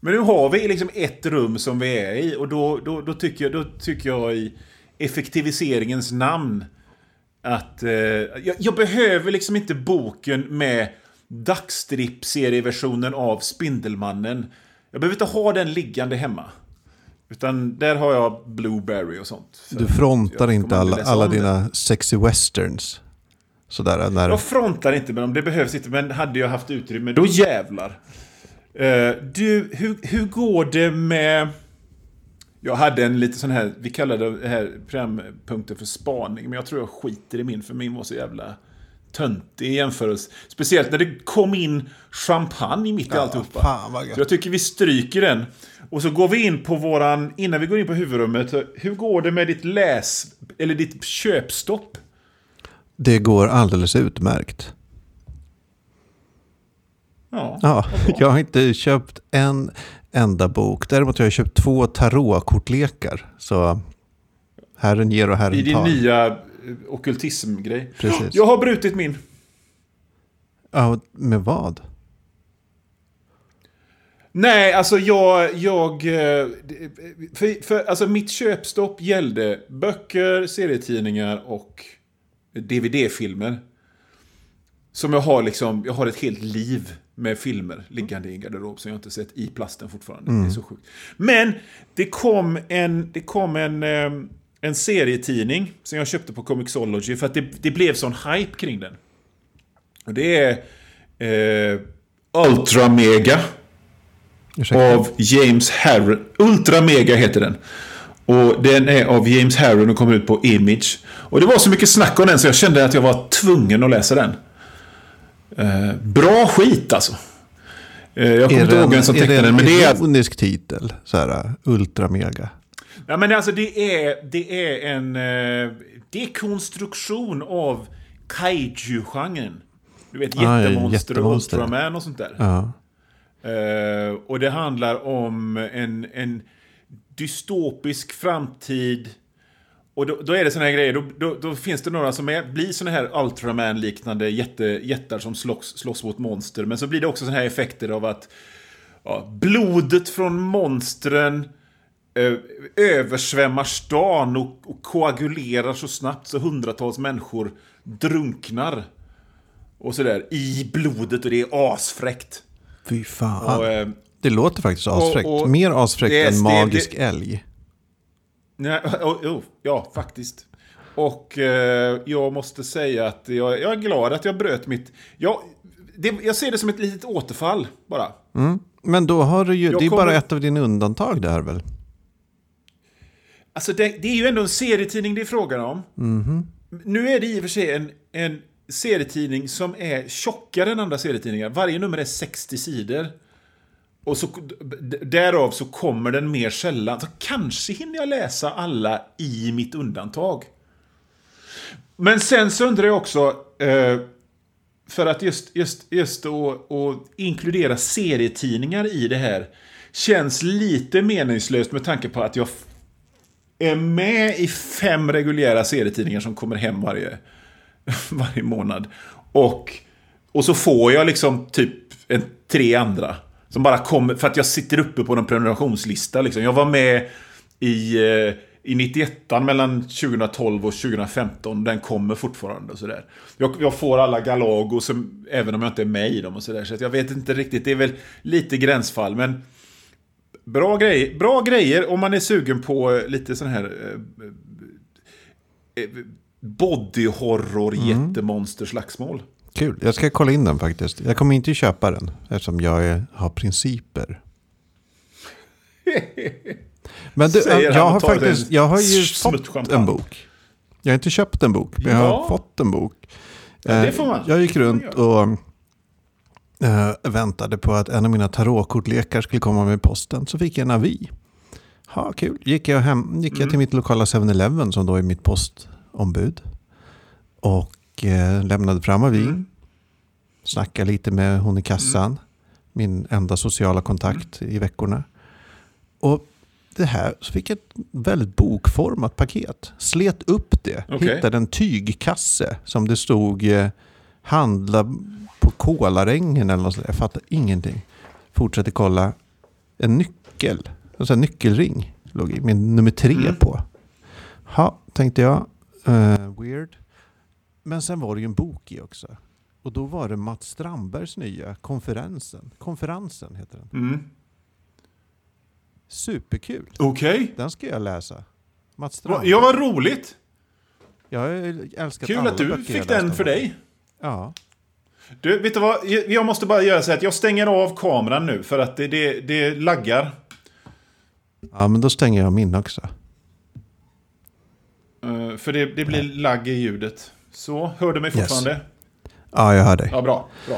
Men nu har vi liksom ett rum som vi är i och då, då, då, tycker, jag, då tycker jag i effektiviseringens namn att eh, jag, jag behöver liksom inte boken med dagstripp-serieversionen av Spindelmannen. Jag behöver inte ha den liggande hemma. Utan där har jag Blueberry och sånt. Du frontar inte alla, alla dina sexy westerns. Sådär när... Jag frontar inte med dem, det behövs inte. Men hade jag haft utrymme, då jävlar. Eh, du, hur, hur går det med... Jag hade en lite sån här, vi kallade det här programpunkten för spaning. Men jag tror jag skiter i min, för min var så jävla töntig i jämförelse. Speciellt när det kom in champagne mitt i Ja, alltihopa. fan vad gött. Så jag tycker vi stryker den. Och så går vi in på våran, innan vi går in på huvudrummet. Hur går det med ditt läs, eller ditt köpstopp? Det går alldeles utmärkt. Ja. Ja, jag har inte köpt en enda bok. Däremot har jag köpt två tarotkortlekar. Så Herren ger och I Herren din tar. nya eh, ockultismgrej. Precis. Jag har brutit min. Ja, med vad? Nej, alltså jag... jag eh, för, för, alltså mitt köpstopp gällde böcker, serietidningar och DVD-filmer. Som jag har liksom, jag har ett helt liv med filmer liggande i en garderob som jag inte sett i plasten fortfarande. Det är så sjukt. Men det kom en, det kom en, eh, en serietidning som jag köpte på Comixology för att det, det blev sån hype kring den. Och det är eh, Ultra Mega Ursäkta. av James Harron. Ultra Mega heter den. Och den är av James Harron och kommer ut på Image. Och det var så mycket snack om den så jag kände att jag var tvungen att läsa den. Eh, bra skit alltså. Eh, jag kommer inte ihåg vem som är tecknade en den, men det är... ironisk titel? Så här, ultra mega. Ja, men alltså det är, det är en eh, dekonstruktion av kaiju-genren. Du vet Ah, ja, jättemonster och. Ultraman och sånt där. Ja. Eh, och det handlar om en, en dystopisk framtid. Och då, då är det såna här grejer, då, då, då finns det några som är, blir såna här Ultraman-liknande jätte, jättar som slåss, slåss mot monster. Men så blir det också såna här effekter av att ja, blodet från monstren översvämmar stan och, och koagulerar så snabbt så hundratals människor drunknar. Och sådär, i blodet och det är asfräckt. Fy fan. Och, eh, det låter faktiskt asfräckt. och- och- Mer asfräckt det än magisk det- älg. Nej, oh, oh, ja, faktiskt. Och eh, jag måste säga att jag, jag är glad att jag bröt mitt... Jag, det, jag ser det som ett litet återfall bara. Mm. Men då har du ju, Jag det är kommer- bara ett av dina undantag där väl? Alltså det, det är ju ändå en serietidning det är frågan om. Nu är det i och för sig en, en serietidning som är tjockare än andra serietidningar. Varje nummer är 60 sidor. Och så, därav så kommer den mer sällan. Så kanske hinner jag läsa alla i mitt undantag. Men sen så undrar jag också, eh, för att just, just, just att, att inkludera serietidningar i det här känns lite meningslöst med tanke på att jag är med i fem reguljära serietidningar som kommer hem varje, varje månad. Och, och så får jag liksom typ en, tre andra. Som bara kommer, för att jag sitter uppe på någon prenumerationslista. Liksom. Jag var med i, eh, i 91 mellan 2012 och 2015. Den kommer fortfarande och sådär. Jag, jag får alla Galago, som, även om jag inte är med i dem och sådär. Så att jag vet inte riktigt, det är väl lite gränsfall. Men bra, grej, bra grejer om man är sugen på eh, lite sån här... Eh, eh, body horror, jättemonster, slagsmål. Kul, jag ska kolla in den faktiskt. Jag kommer inte köpa den eftersom jag är, har principer. Men du, Säger jag har faktiskt, jag har ju fått en bok. Jag har inte köpt en bok, men jag Ja. har fått en bok. Ja, det får man. Jag gick runt och eh, väntade på att en av mina tarotkortlekar skulle komma med posten. Så fick jag en avi. Ha, kul. Gick jag, hem, gick Mm. jag till mitt lokala 7-Eleven som då är mitt postombud. Och eh, lämnade fram avin. Mm. Snackade lite med hon i kassan. Min enda sociala kontakt i veckorna. Och det här så fick jag ett väldigt bokformat paket. Slet upp det. Okej. Hittade en tygkasse som det stod eh, handla på Kolarängen eller något sånt. Jag fattar ingenting. Fortsätter kolla. En nyckel. En sån nyckelring. Låg i med nummer tre Mm. på. Ja, tänkte jag. Eh, weird. Men sen var det ju en bok i också. Och då var det Mats Strandbergs nya konferensen. Konferensen heter den. Mm. Superkul. Okej. Den ska jag läsa. Mats Strandberg. Ja, vad roligt. Jag har älskat Kul att du fick den för dig. Ja. Du, vet du vad? Jag- måste bara göra så att jag stänger av kameran nu för att det, det, det laggar. ja, men då stänger jag min också. Eh, för det, det blir lagg i ljudet. Så, hör du mig Yes. fortfarande? Ja, jag hör dig. Ja, bra. bra.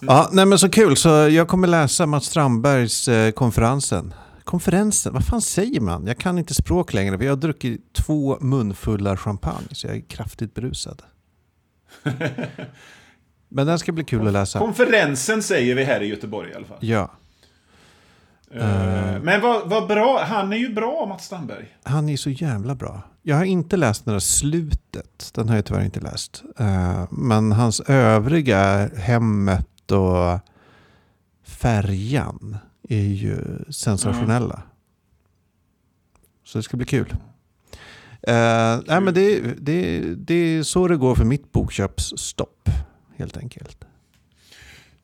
Ja, nej men så kul. Så jag kommer läsa Mats Strandbergs eh, konferensen. Konferensen, vad fan säger man? Jag kan inte språk längre. för Jag har druckit två munfullar champagne så jag är kraftigt berusad. men den ska bli kul att läsa. Konferensen säger vi här i Göteborg i alla fall. Ja, Eh, Men vad, vad bra. Han är ju bra, Mats Strandberg. han är så jävla bra. Jag har inte läst några slutet. Den har jag tyvärr inte läst. Eh, men hans övriga, Hemmet och Färjan, är ju sensationella. Så det ska bli kul. Eh, nej, men det, det, det är så det går för mitt bokköpsstopp, helt enkelt.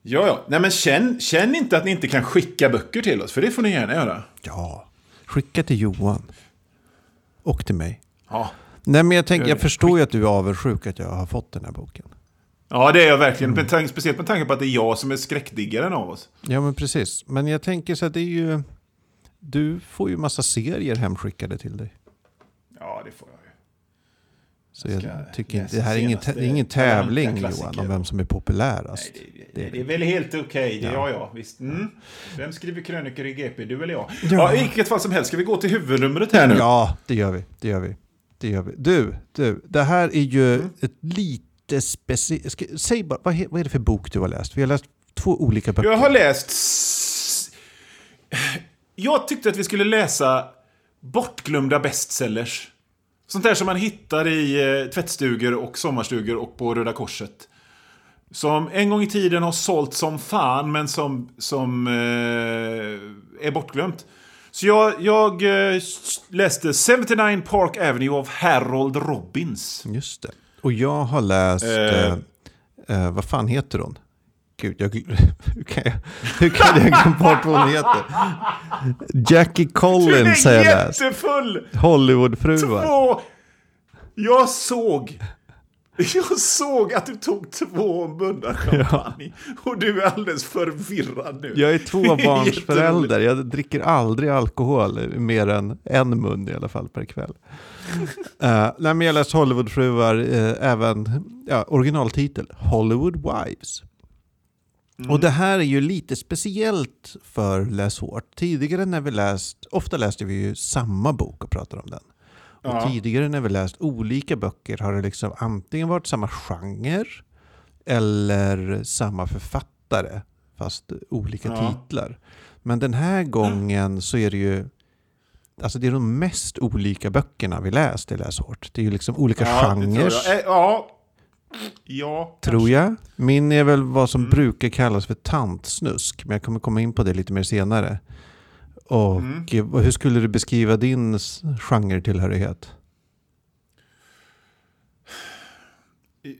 Ja, ja. Nej, men känn, känn inte att ni inte kan skicka böcker till oss, för det får ni gärna göra. Ja, skicka till Johan. Och till mig. Ja, Nej, men jag, Gör jag förstår ju att du är avundsjuk att jag har fått den här boken. ja det är jag verkligen. Tanke, speciellt med tanke på att det är jag som är skräckdiggaren av oss. Ja, men precis. Men jag tänker så att det är ju... Du får ju massa serier hemskickade till dig. Det får jag ju. Så Jag tycker inte, det här är ingen, det är ingen tävling. Johan om vem som är populärast. Nej, det, det, det är väl helt okej. Ja. ja, ja, visst. Mm. Vem skriver krönikor i GP? Du eller jag? Ja. Ja. I vilket fall som helst, ska vi gå till huvudnumret här nu? Ja, det gör vi. Det gör vi. Det gör vi. Du, du, det här är ju Mm. ett lite speciellt... Säg bara, vad, vad är det för bok du har läst? Vi har läst två olika böcker. Jag har läst... Jag tyckte att vi skulle läsa bortglömda bestsellers. Sånt där som man hittar i eh, tvättstugor och sommarstugor och på Röda Korset. Som en gång i tiden har sålt som fan, men som, som eh, är bortglömt. Så jag, jag eh, läste 79 Park Avenue av Harold Robbins. Just det. Och jag har läst... Eh. Eh, eh, vad fan heter hon? Gud, jag, hur, kan jag, hur kan jag glömma bort vad hon heter? Jackie Collins är jag jättefull! Hollywoodfruar. Två! Jag såg... Jag såg att du tog två munnar champagne. Och du är alldeles förvirrad nu. Jag är tvåbarnsförälder. Jag dricker aldrig alkohol, mer än en mun i alla fall per kväll. uh, nej, men jag har läst Hollywoodfruar, eh, även ja, originaltitel Hollywood Wives. Och det här är ju lite speciellt för Läs hårt. Tidigare när vi läst, ofta läste vi ju samma bok och pratade om den. Och Ja. tidigare när vi läst olika böcker har det liksom antingen varit samma genre eller samma författare fast olika Ja. titlar. Men den här gången så är det ju Alltså det är de mest olika böckerna vi läst i Läs hårt. Det är ju liksom olika Ja, genrer. Eh, Ja. Ja, Tror jag. Min är väl vad som Mm. brukar kallas för tantsnusk. Men jag kommer komma in på det lite mer senare. Och Mm. hur skulle du beskriva din genretillhörighet?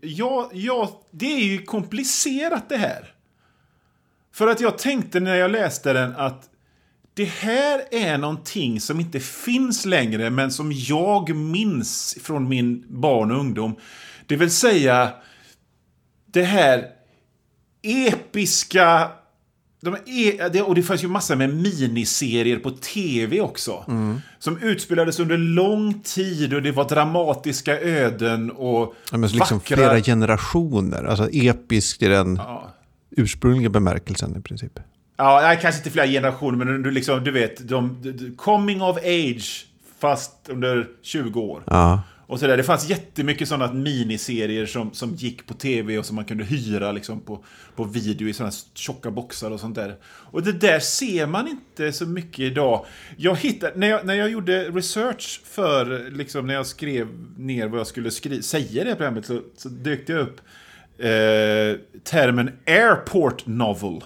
Ja, ja, det är ju komplicerat det här. För att jag tänkte när jag läste den att det här är någonting som inte finns längre men som jag minns från min barn och ungdom. Det vill säga det här episka... De är, det- och det fanns ju massor med miniserier på tv också. Som utspelades under lång tid och det var dramatiska öden och Ja, men så liksom vackra... flera generationer. Alltså episk i den Ja. ursprungliga bemärkelsen i princip. Ja, nej, kanske inte flera generationer, men du, liksom, du vet, de, de, coming of age, fast under 20 år. Ja. Och så där. Det fanns jättemycket sådana miniserier som, som gick på tv och som man kunde hyra liksom, på, på video i sådana tjocka boxar och sånt där. Och det där ser man inte så mycket idag. Jag hittade, när, jag, när jag gjorde research för, liksom, när jag skrev ner vad jag skulle skri, säga i det här programmet, så, så dök det upp eh, termen airport novel.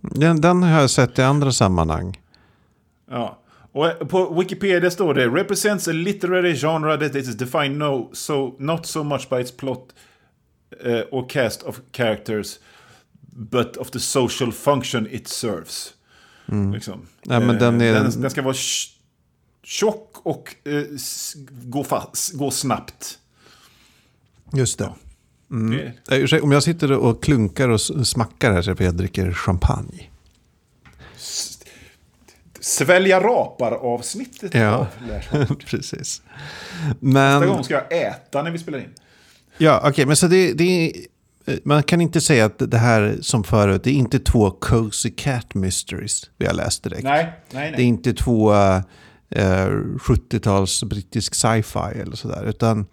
Den, den har jag sett i andra sammanhang. Ja. Och på Wikipedia står det represents a literary genre that is defined no, so, not so much by its plot eh, or cast of characters but of the social function it serves. Liksom. Ja, men Eh, den är- den, den ska vara tj- tjock och eh, gå, fast, gå snabbt. Just det. Det, Eh, Om jag sitter och klunkar och smackar här så är det för att jag dricker champagne. Svälja rapar-avsnittet Ja. Precis. Nästa Men, gång ska jag äta när vi spelar in. ja, okej, men så det, det man kan inte säga att det här som förut, det är inte två Cozy Cat Mysteries vi har läst direkt. Nej, nej, Det är nej. inte två eh, 70-tals brittisk sci-fi eller sådär. Utan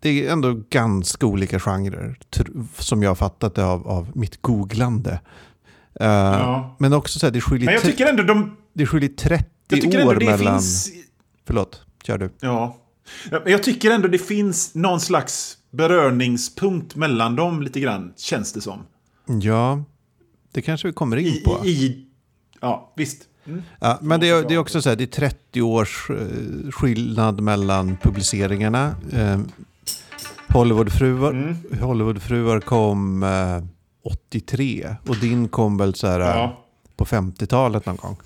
det är ändå ganska olika genrer. Som jag har fattat det av, av mitt googlande. Eh, Ja. Men också så här, det skiljer, Men jag tycker ändå de... det skiljer 30 Jag tycker ändå år det mellan... finns... Förlåt, kör du. Ja. Jag tycker ändå det finns någon slags beröringspunkt mellan dem lite grann, känns det som. Ja, det kanske vi kommer in I, på. i, i ja, visst. Mm. Ja, men det är, det är också så här, det är 30 års eh, skillnad mellan publiceringarna. Eh, Hollywoodfruar, Mm. Hollywoodfruar kom eh, 83 och din kom väl så här, Ja. på 50-talet någon gång.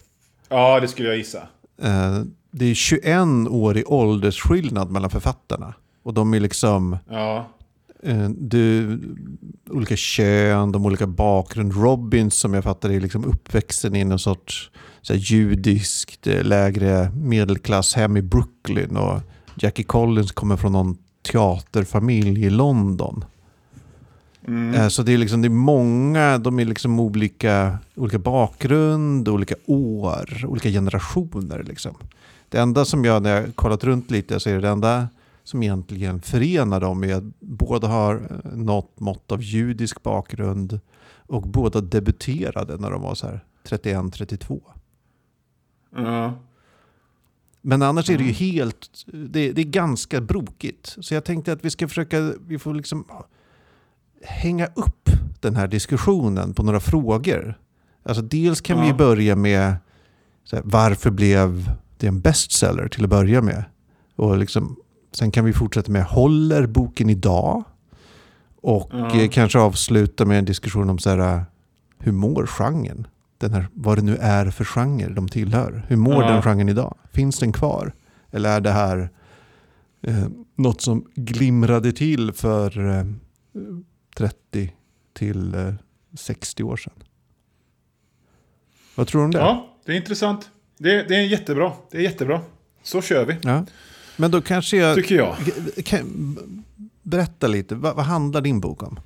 ja, det skulle jag gissa. Eh, det är 21 år i åldersskillnad mellan författarna. Och de är liksom Ja. eh, du, olika kön, de olika bakgrund. Robins som jag fattar är liksom uppväxten i någon sorts så här, judiskt eh, lägre medelklasshem i Brooklyn. Och Jackie Collins kommer från någon teaterfamilj i London. Mm. Eh, Så det är, liksom, det är många, de är liksom olika, olika bakgrund, olika år, olika generationer. Liksom. Det enda som jag, när jag kollat runt lite, så är det, det enda som egentligen förenar dem är att båda har eh, något mått av judisk bakgrund och båda debuterade när de var så här 31-32. Ja. Men annars är det ju helt, det, det är ganska brokigt. Så jag tänkte att vi ska försöka, vi får liksom hänga upp den här diskussionen på några frågor. Alltså dels kan vi Ja. börja med här, varför blev det en bestseller till att börja med? Och liksom, sen kan vi fortsätta med, håller boken idag? Och Ja. eh, kanske avsluta med en diskussion om så här, hur mår genren? Den här, vad det nu är för genre de tillhör. Hur mår Ja. den genren idag? Finns den kvar? Eller är det här eh, något som glimrade till för eh, 30 till eh, 60 år sedan? Vad tror du om det? ja, det är intressant. Det, det är jättebra. Det är jättebra. Så kör vi, Ja. Men då kanske jag... tycker jag. Kan, berätta lite, vad, vad handlar din bok om?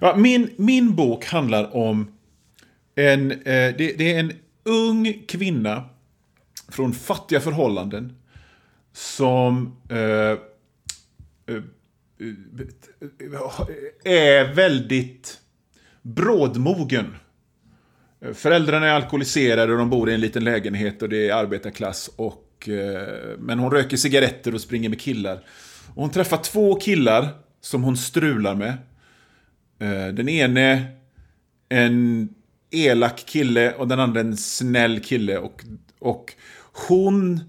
Ja, min, min bok handlar om en, eh, det, det är en ung kvinna från fattiga förhållanden som eh, eh, eh, är väldigt brådmogen. Föräldrarna är alkoholiserade och de bor i en liten lägenhet och det är arbetarklass. Och, eh, men hon röker cigaretter och springer med killar. Och hon träffar två killar som hon strular med. Eh, den ene en elak kille och den andra en snäll kille. Och, och hon,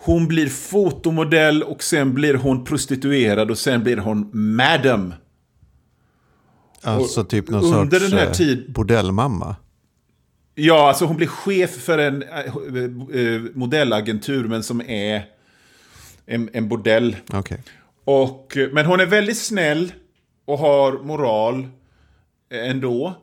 hon blir fotomodell och sen blir hon prostituerad och sen blir hon madam. Alltså typ någon under sorts den här eh, tid- bordellmamma. Ja, alltså hon blir chef för en eh, eh, modellagentur men som är en, en bordell. Okej. Och, men hon är väldigt snäll och har moral ändå.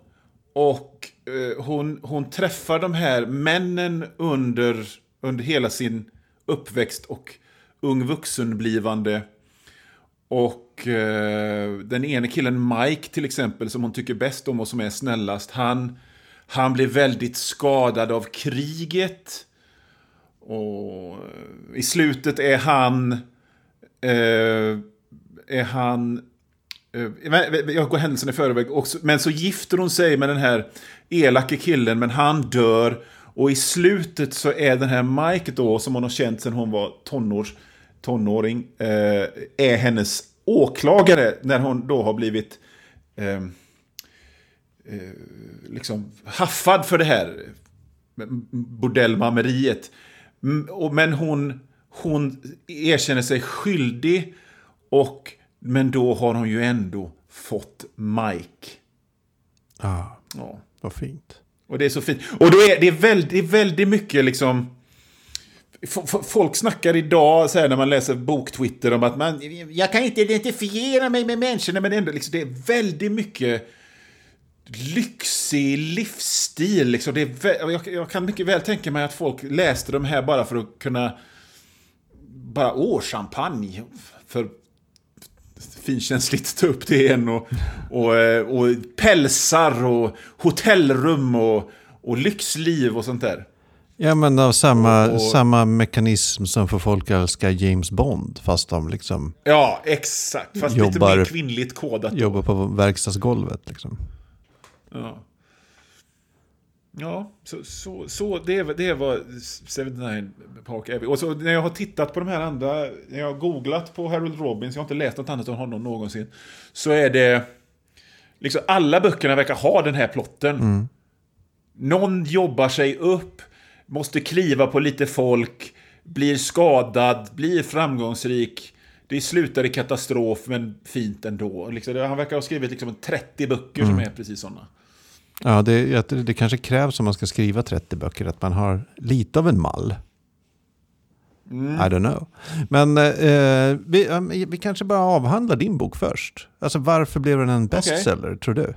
Och hon, hon träffar de här männen under, under hela sin uppväxt och ung vuxenblivande. Och eh, den ene killen, Mike till exempel, som hon tycker bäst om och som är snällast, han, han blir väldigt skadad av kriget. Och i slutet är han... Eh, är han... Eh, jag går händelsen i förväg. också. men så gifter hon sig med den här elake killen, men han dör. Och i slutet så är den här Mike då, som hon har känt sedan hon var tonår, tonåring, eh, är hennes åklagare när hon då har blivit eh, eh, liksom haffad för det här bordellmammeriet. Mm, Men hon, hon erkänner sig skyldig och men då har hon ju ändå fått Mike. Ah, Ja. vad fint. Och det är så fint. Och då är det är väldigt, det är väldigt mycket liksom... Folk snackar idag, så här, när man läser boktwitter, om att man... Jag kan inte identifiera mig med människorna, men ändå, liksom, det är väldigt mycket lyxig livsstil. Liksom. Det är jag, jag kan mycket väl tänka mig att folk läste de här bara för att kunna... Bara, åh, champagne för finkänsligt ta upp det igen. Och, och, eh, och pälsar och hotellrum och, och lyxliv och sånt där. Ja, men av samma, Och- samma mekanism som för folk älskar James Bond. Fast de liksom Ja, exakt. Fast lite Jobbar- mer kvinnligt kodat. jobbar på verkstadsgolvet. Liksom. Ja, ja så, så, så det, var- det var 79 Park Avenue. Och så när jag har tittat på de här andra, när jag har googlat på Harold Robbins, jag har inte läst något annat av honom någonsin, så är det... Liksom alla böckerna verkar ha den här plotten. Någon jobbar sig upp, måste kliva på lite folk, blir skadad, blir framgångsrik. Det slutar i katastrof, men fint ändå. Liksom, han verkar ha skrivit liksom 30 böcker som är precis sådana. Ja, det, det kanske krävs om man ska skriva 30 böcker att man har lite av en mall. Mm. I don't know. Men eh, vi, vi kanske bara avhandlar din bok först. Alltså varför blev den en bestseller, tror du?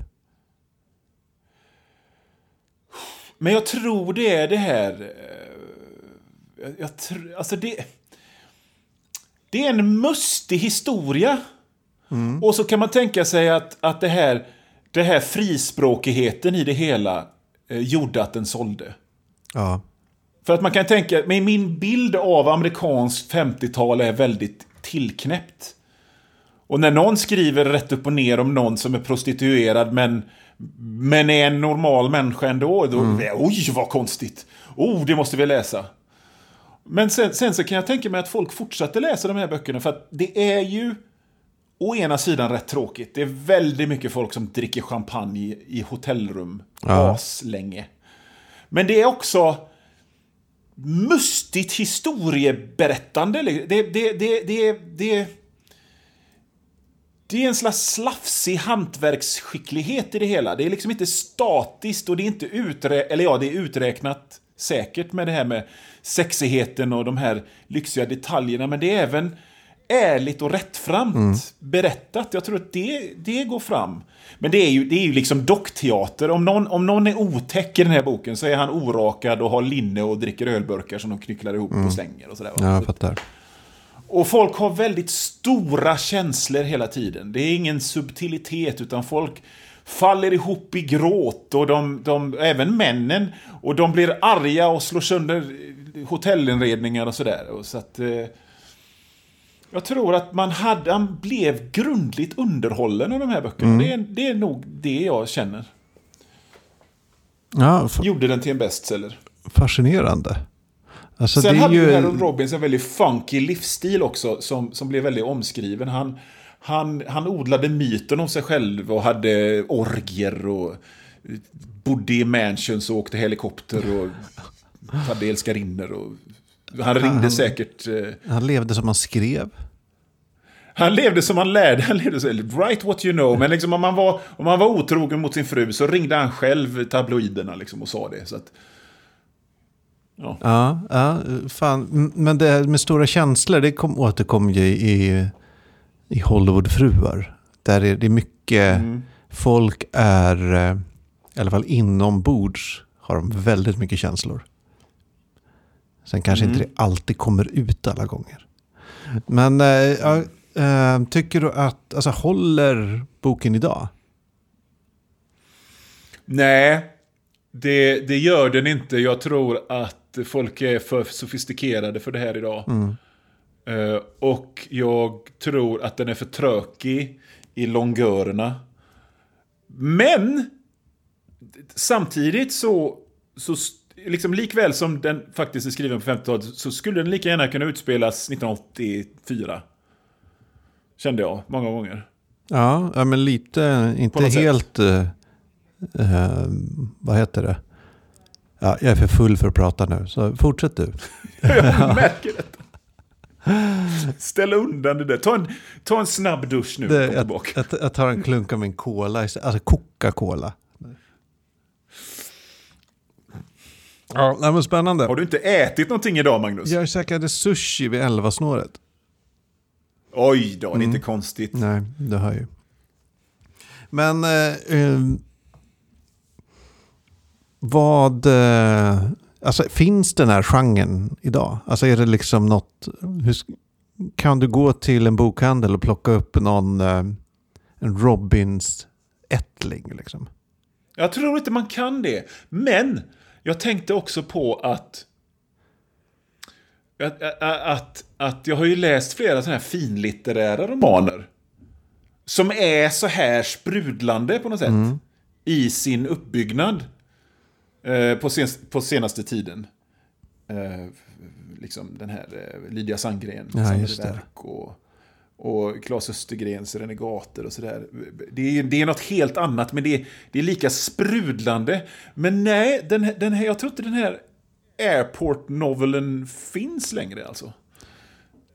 Men jag tror det är det här... eh, Jag, jag tror, alltså det... Det är en mustig historia. Och så kan man tänka sig att, att det här, det här frispråkigheten i det hela eh, gjorde att den sålde. Ja. För att man kan tänka, men min bild av amerikanskt 50-tal är väldigt tillknäppt. Och när någon skriver rätt upp och ner om någon som är prostituerad men, men är en normal människa ändå, då oj vad konstigt. Oh, det måste vi läsa. Men sen, sen så kan jag tänka mig att folk fortsätter läsa de här böckerna för att det är ju å ena sidan rätt tråkigt. Det är väldigt mycket folk som dricker champagne i, hotellrum Ja. aslänge. Men det är också mustigt historieberättande. Det, det, det, det, det, det är en slags slafsig hantverksskicklighet i det hela. Det är liksom inte statiskt och det är inte uträ eller ja, det är uträknat säkert med det här med sexigheten och de här lyxiga detaljerna. Men det är även ärligt och rättframt berättat. Jag tror att det, det går fram. Men det är ju, det är ju liksom dockteater. Om någon, om någon är otäck i den här boken så är han orakad och har linne och dricker ölburkar som de knycklar ihop och slänger. Och sådär? Ja, jag fattar. och folk har väldigt stora känslor hela tiden. Det är ingen subtilitet, utan folk faller ihop i gråt. Och de, de, även männen. Och de blir arga och slår sönder hotellinredningar och sådär. Så att, eh, jag tror att man, hade, man blev grundligt underhållen av de här böckerna. Det, är, det är nog det jag känner. Ja, Gjorde den till en bestseller. fascinerande. Alltså, Sen hade ju. Harold Robbins en väldigt funky livsstil också som, som blev väldigt omskriven. Han, han, han odlade myten om sig själv och hade orgier och bodde i mansions och åkte helikopter och hade älskarinnor. Och, han ringde säkert... Eh, Han levde som han skrev. han levde som han lärde. Han levde så, write what you know. Men liksom om, han var, om han var otrogen mot sin fru så ringde han själv tabloiderna liksom och sa det. Så att, ja. Ja, ja fan. Men det här med stora känslor, det kom, återkom ju i, i Hollywoodfruar. Där är det mycket, Mm. folk är, eh, i alla fall inombords, har de väldigt mycket känslor. Sen kanske Mm. inte det alltid kommer ut alla gånger. Men ja, eh, tycker du att, alltså håller boken idag? Nej, det, det gör den inte. Jag tror att folk är för sofistikerade för det här idag. Eh, och jag tror att den är för trökig i longörerna. Men samtidigt så, så liksom likväl som den faktiskt är skriven på 50-talet så skulle den lika gärna kunna utspelas 1984. Kände jag många gånger. Ja, ja men lite, inte helt, eh, eh, vad heter det? Ja, jag är för full för att prata nu, så fortsätt du. Jag märker detta. Ställ undan det där. Ta en, ta en snabb dusch nu. Det, jag, jag, jag tar en klunk av min cola, alltså Coca-Cola. Ja, det var spännande. Har du inte ätit någonting idag, Magnus? Jag käkade sushi vid 11-snåret. Oj då, det är Mm. inte konstigt. Nej, det hör ju. Men eh, eh, vad... Eh, alltså finns den här genren idag? Alltså är det liksom något... Hur, kan du gå till en bokhandel och plocka upp någon eh, en Robins ättling liksom. Jag tror inte man kan det. Men jag tänkte också på att att, att, att jag har ju läst flera sådana här finlitterära romaner. Som är så här sprudlande på något sätt. Mm. I sin uppbyggnad. Eh, på, sen, på senaste tiden. Eh, liksom den här eh, Lydia Sandgren, Ja, just det. och, och Claes Östergrens Renegater och sådär. Det är, det är något helt annat, men det är, det är lika sprudlande. Men nej, den, den här, jag tror inte den här Airport-novelen finns längre alltså.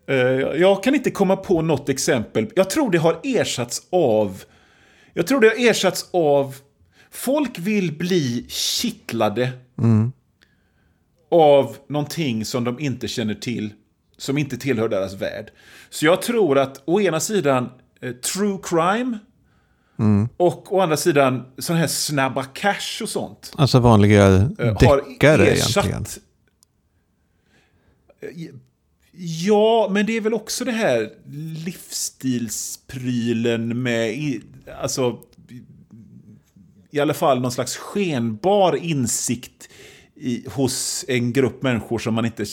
Eh, Jag kan inte komma på något exempel. Jag tror det har ersatts av... Jag tror det har ersatts av... Folk vill bli kittlade av någonting som de inte känner till, som inte tillhör deras värld. Så jag tror att å ena sidan eh, true crime och å andra sidan sån här snabba cash och sånt. Alltså vanliga eh, deckare ersatt- egentligen. Eh, Ja, men det är väl också det här livsstilsprylen med, alltså, i alla fall någon slags skenbar insikt i, hos en grupp människor som man inte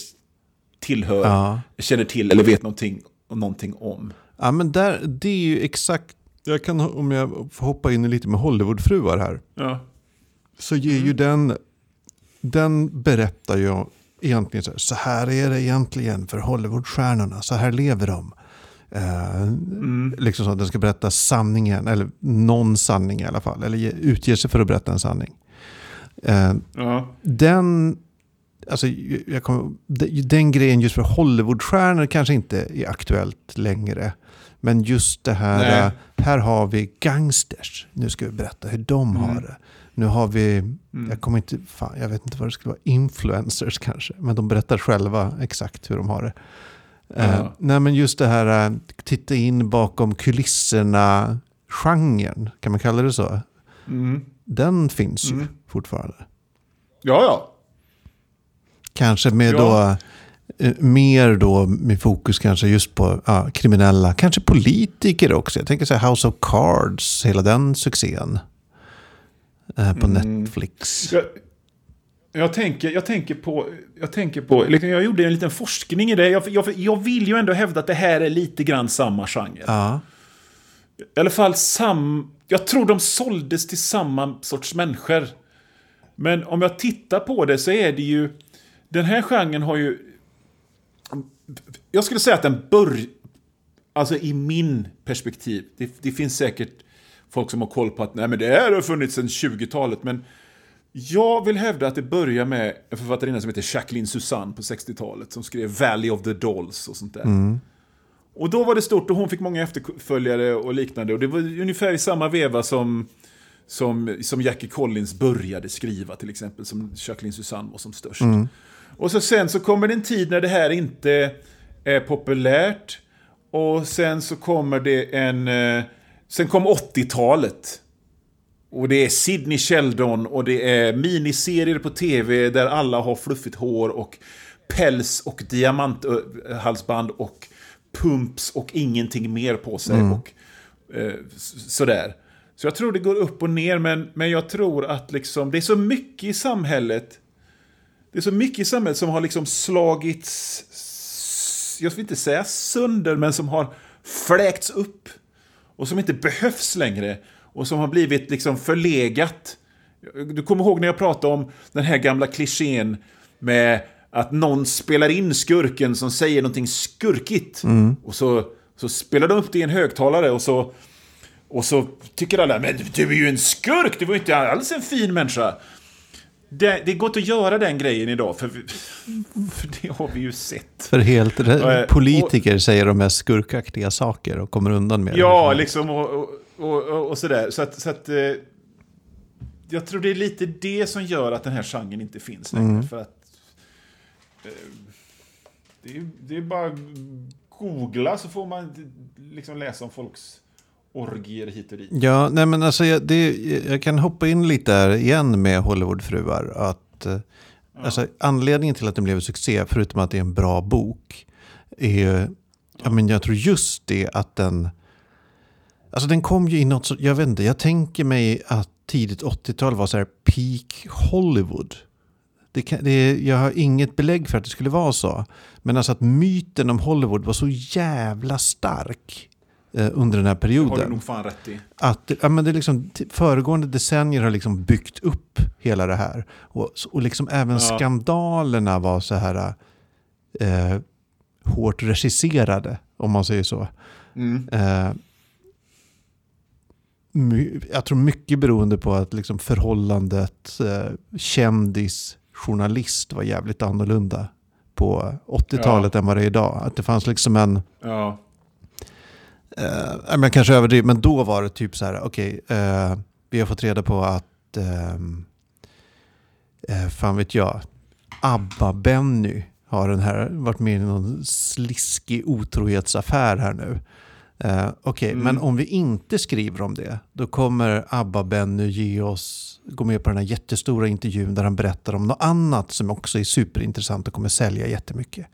tillhör, Ja. känner till eller vet någonting, någonting om. Ja, men där, det är ju exakt, jag kan, om jag får hoppa in lite med Hollywoodfruar här, Ja. så ger ju den, den berättar ju egentligen så här, så här är det egentligen för Hollywoodstjärnorna, så här lever de. Eh, Liksom så att den ska berätta sanningen, eller någon sanning i alla fall, eller ge- utger sig för att berätta en sanning. Eh, Ja. den, alltså, jag kommer, de- den grejen just för Hollywoodstjärnor kanske inte är aktuellt längre. Men just det här, Nej. äh, här har vi gangsters. Nu ska vi berätta hur de har det. Nu har vi, jag kommer inte, fan, jag vet inte vad det skulle vara, influencers kanske. Men de berättar själva exakt hur de har det. Eh, Ja. nej men just det här, äh, titta in bakom kulisserna, genren, kan man kalla det så? Mm. Den finns ju Mm. fortfarande. ja, ja. Kanske med Ja. då, eh, mer då med fokus kanske just på ja, kriminella, kanske politiker också. Jag tänker så här House of Cards, hela den succén. eh, På Mm. Netflix. Jag, jag, tänker, jag tänker på, jag tänker på, liksom, jag gjorde en liten forskning i det. Jag, jag, jag vill ju ändå hävda att det här är lite grann samma genre. Ja, I alla fall sam... Jag tror de såldes till samma sorts människor. Men om jag tittar på det så är det ju... Den här genren har ju... Jag skulle säga att den börjar... Alltså i min perspektiv. Det, det finns säkert folk som har koll på att nej men det här har funnits sedan 20-talet. Men jag vill hävda att det börjar med en författarinna som heter Jacqueline Susanne på 60-talet. Som skrev Valley of the Dolls och sånt där. Och då var det stort och hon fick många efterföljare och liknande. Och det var ungefär i samma veva som, som, som Jackie Collins började skriva till exempel. Som Jacqueline Susanne var som störst. Och så sen så kommer det en tid när det här inte är populärt. Och sen så kommer det en... eh, Sen kom 80-talet. Och det är Sidney Sheldon och det är miniserier på tv där alla har fluffigt hår och päls och diamanthalsband och pumps och ingenting mer på sig. Och eh, sådär. Så jag tror det går upp och ner, men, men jag tror att liksom, det är så mycket i samhället det är så mycket i samhället som har liksom slagits, jag vill inte säga sönder, men som har fläkts upp. Och som inte behövs längre. Och som har blivit liksom förlegat. Du kommer ihåg när jag pratade om den här gamla klichén med att någon spelar in skurken som säger någonting skurkigt. Och så, så spelar de upp det i en högtalare och så, och så tycker alla men du är ju en skurk, du var ju inte alls en fin människa. Det, det går inte att göra den grejen idag, för, vi, för det har vi ju sett. för helt Eh, politiker säger de mest skurkaktiga saker och kommer undan med Ja, det. liksom och, och, och, och sådär. Så att, så att eh, jag tror det är lite det som gör att den här genren inte finns längre. För att eh, det, är, det är bara googla så får man liksom läsa om folks orgier hit och dit. Ja, nej men alltså jag, det, jag kan hoppa in lite där igen med Hollywoodfruar. Att, eh, alltså, anledningen till att den blev en succé, förutom att det är en bra bok, är ju ja, men jag tror just det att den... Alltså den kom ju i något så, jag vet inte, jag tänker mig att tidigt 80-tal var så här peak Hollywood. Det kan, det, jag har inget belägg för att det skulle vara så. Men alltså att myten om Hollywood var så jävla stark under den här Har du perioden. nog fan rätt i. Att ja, men det är liksom, föregående decennier har liksom byggt upp hela det här. Och, och liksom även Ja. skandalerna var så här eh, hårt regisserade, om man säger så. Mm. Eh, my- jag tror mycket beroende på att liksom förhållandet eh, kändis-journalist var jävligt annorlunda på 80-talet än vad det är idag. Att det fanns liksom en, Ja. Eh, men jag kanske överdriver, men då var det typ så här, okej, eh, vi har fått reda på att, ehm, eh, fan vet jag, ABBA-Benny har den här, varit med i någon sliskig otrohetsaffär här nu. Eh, Okej, Mm. men om vi inte skriver om det, då kommer ABBA-Benny ge oss, gå med på den här jättestora intervjun där han berättar om något annat som också är superintressant och kommer sälja jättemycket.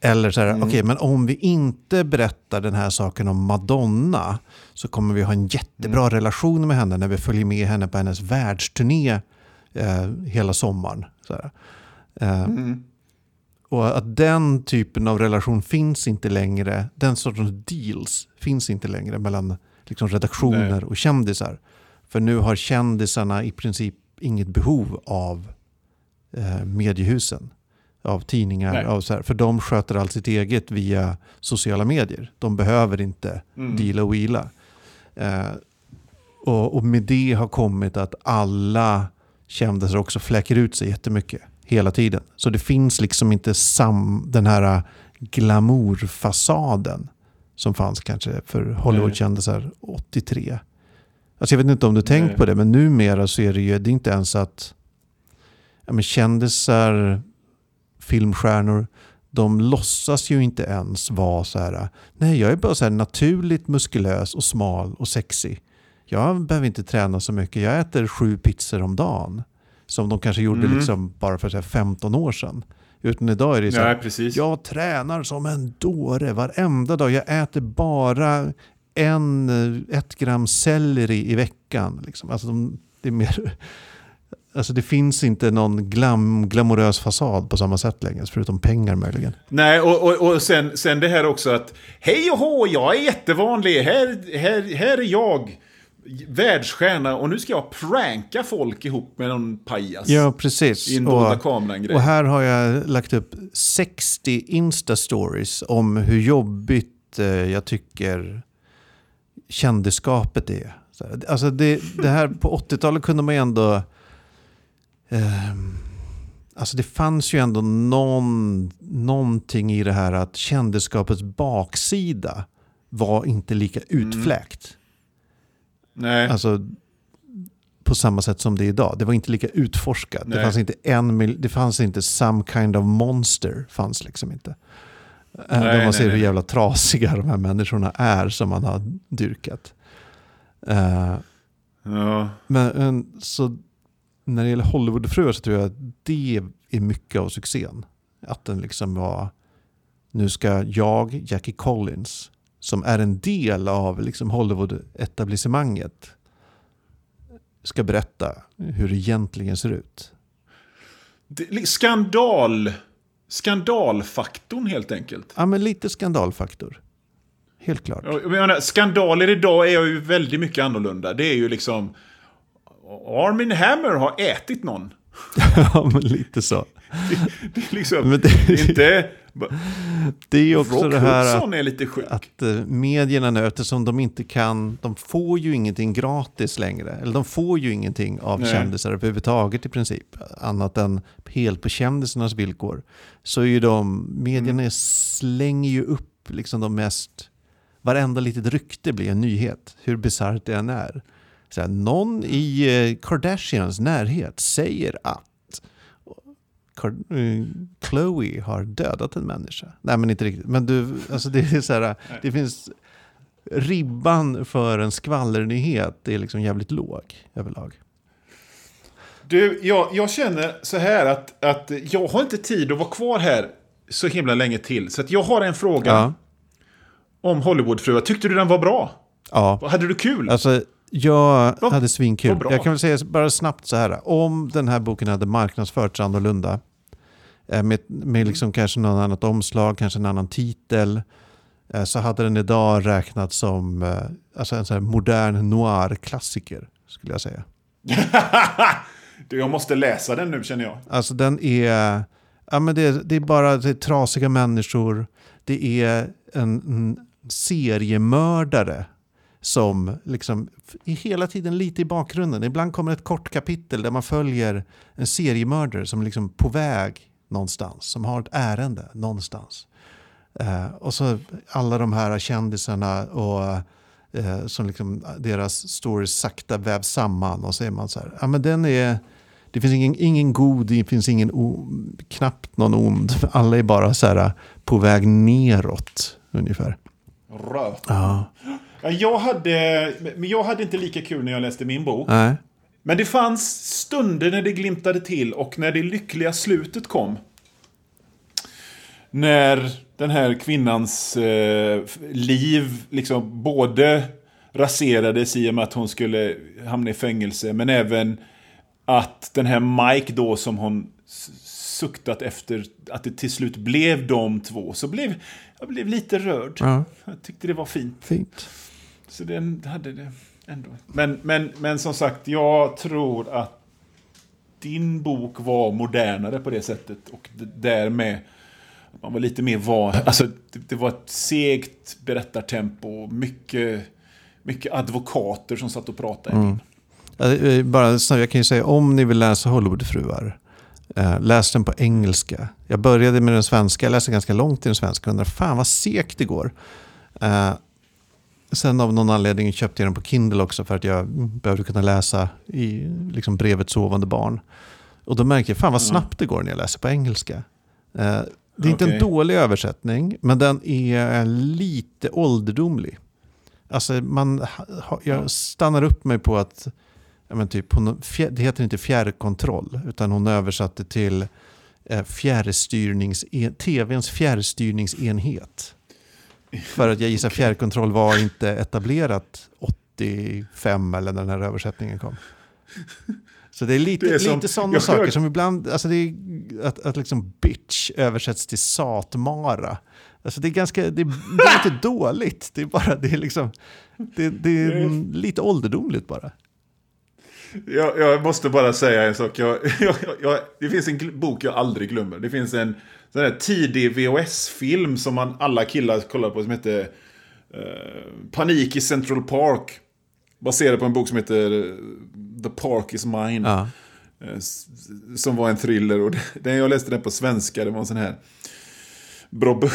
Eller så här, Mm. okej, men om vi inte berättar den här saken om Madonna så kommer vi ha en jättebra Mm. relation med henne när vi följer med henne på hennes världsturné eh, hela sommaren. Eh, Mm. och att den typen av relation finns inte längre, den sortens deals finns inte längre mellan liksom, redaktioner Nej. och kändisar. För nu har kändisarna i princip inget behov av eh, mediehusen, av tidningar. Nej. Av så här, för de sköter allt sitt eget via sociala medier. De behöver inte Mm. deala och wheela. Eh, och, och med det har kommit att alla kändisar också fläker ut sig jättemycket hela tiden. Så det finns liksom inte sam, den här glamourfasaden som fanns kanske för Hollywoodkändisar 83. Alltså jag vet inte om du tänkt Nej. på det, men numera så är det ju det är inte ens att ja, men kändisar, filmstjärnor, de låtsas ju inte ens vara så här, nej jag är bara så här naturligt muskulös och smal och sexig. Jag behöver inte träna så mycket, jag äter sju pizzor om dagen. Som de kanske gjorde Mm. liksom bara för så här 15 år sedan. Utan idag är det så här, precis. jag tränar som en dåre varenda dag. Jag äter bara en, eh, ett gram selleri i veckan. Liksom. Alltså de, det, är mer, alltså det finns inte någon glam, glamorös fasad på samma sätt längre, förutom pengar möjligen. Nej, och, och, och sen, sen det här också att Hej och hå, jag är jättevanlig. Här, här, här är jag, världsstjärna, och nu ska jag pranka folk ihop med någon pajas. Ja, precis. I en dolda Och, här har jag lagt upp 60 Insta-stories om hur jobbigt eh, jag tycker kändisskapet är. Alltså det, det här på 80-talet kunde man ju ändå... ehm, alltså det fanns ju ändå någon, någonting i det här att kändisskapets baksida var inte lika utfläkt. Nej. Alltså på samma sätt som det är idag. Det var inte lika utforskat. Det fanns inte en det fanns inte some kind of monster. fanns liksom inte. Eh, Nej, Där man nej, ser hur nej. jävla trasiga de här människorna är som man har dyrkat. Eh, Ja. men så när det gäller Hollywoodfruar så tror jag att det är mycket av succén. Att den liksom var, nu ska jag, Jackie Collins, som är en del av liksom Hollywood-etablissemanget, ska berätta hur det egentligen ser ut. Det, skandal. Skandalfaktorn helt enkelt. Ja, men lite skandalfaktor. Helt klart. Jag menar, skandaler idag är ju väldigt mycket annorlunda. Det är ju liksom... Armin Hammer har ätit någon. ja, men lite så. Det är liksom... Men det, det- inte... Det är också Rock det här att är lite sjuk. att eh, medierna nu, eftersom de inte kan, de får ju ingenting gratis längre. Eller de får ju ingenting av Nej. kändisar överhuvudtaget i princip. Annat än helt på kändisarnas villkor. Så är ju de, medierna Mm. slänger ju upp liksom de mest, varenda litet rykte blir en nyhet. Hur bisarrt det än är. Så här, någon i eh, Kardashians närhet säger att Kar- eh, Chloe har dödat en människa. Nej men inte riktigt. Men du, alltså det är så här, det finns ribban för en skvallernyhet är liksom jävligt låg överlag. Du, jag, jag känner så här att, att jag har inte tid att vara kvar här så himla länge till. Så att jag har en fråga. Ja. om Hollywoodfruar. Tyckte du den var bra? Ja, Hade du kul? alltså jag Vad- hade svinkul. bra. Jag kan väl säga bara snabbt så här. Om den här boken hade marknadsförts annorlunda, eh, med, med liksom kanske någon annat omslag, kanske en annan titel, eh, så hade den idag räknats som eh, alltså en så modern noir-klassiker, skulle jag säga. jag måste läsa den nu känner jag. Alltså den är, ja men det är, det är bara det är trasiga människor. Det är en, en seriemördare som liksom är hela tiden lite i bakgrunden. Ibland kommer ett kort kapitel där man följer en seriemördare som är liksom på väg någonstans, som har ett ärende någonstans. Eh, och så alla de här kändisarna och eh, som liksom deras stories sakta vävs samman och så är man så här, ja men den är, det finns ingen, ingen god, det finns ingen o, knappt någon ond. Alla är bara så här på väg neråt ungefär. Röt. Ja. Ja, jag, hade, men jag hade inte lika kul när jag läste min bok. Nej. Men det fanns stunder när det glimtade till och när det lyckliga slutet kom. När den här kvinnans eh, liv liksom både raserades i och med att hon skulle hamna i fängelse, men även att den här Mike då som hon suktat efter, att det till slut blev de två, så blev jag blev lite rörd. Ja, Jag tyckte det var fint. fint. Så den hade det ändå. Men, men, men som sagt, jag tror att din bok var modernare på det sättet. Och därmed, man var lite mer van. Alltså, det, det var ett segt berättartempo. Mycket, mycket advokater som satt och pratade. det är Bara, snabbt, jag kan ju säga om ni vill läsa Hollywoodfruar, eh, läs den på engelska. Jag började med den svenska, jag läste ganska långt i den svenska och undrade fan vad segt det går. Eh, sen av någon anledning köpte jag den på Kindle också för att jag behövde kunna läsa i liksom, brevet sovande barn. Och då märkte jag fan vad snabbt det går när jag läser på engelska. Eh, det är inte en dålig översättning, men den är lite ålderdomlig. Alltså man, jag stannar upp mig på att men typ, hon, det heter inte fjärrkontroll, utan hon översatte till eh, fjärrstyrnings, tvns fjärrstyrningsenhet. För att jag gissar fjärrkontroll var inte etablerat 85 eller när den här översättningen kom. Så det är lite, Det är som- lite sådana saker som ibland, alltså det är att, att liksom bitch översätts till satmara. Alltså det är ganska, det är, det är inte dåligt, det är bara, det är liksom, det, det är lite ålderdomligt bara. Jag, jag måste bara säga en sak. Jag, jag, det finns en bok jag aldrig glömmer. Det finns en sån här tidig VHS-film som man, alla killar kollar på som heter eh, Panik i Central Park. Baserad på en bok som heter eh, The Park is Mine. Ja. Eh, Som var en thriller. Och den, jag läste den på svenska. Det var en sån här bra bok.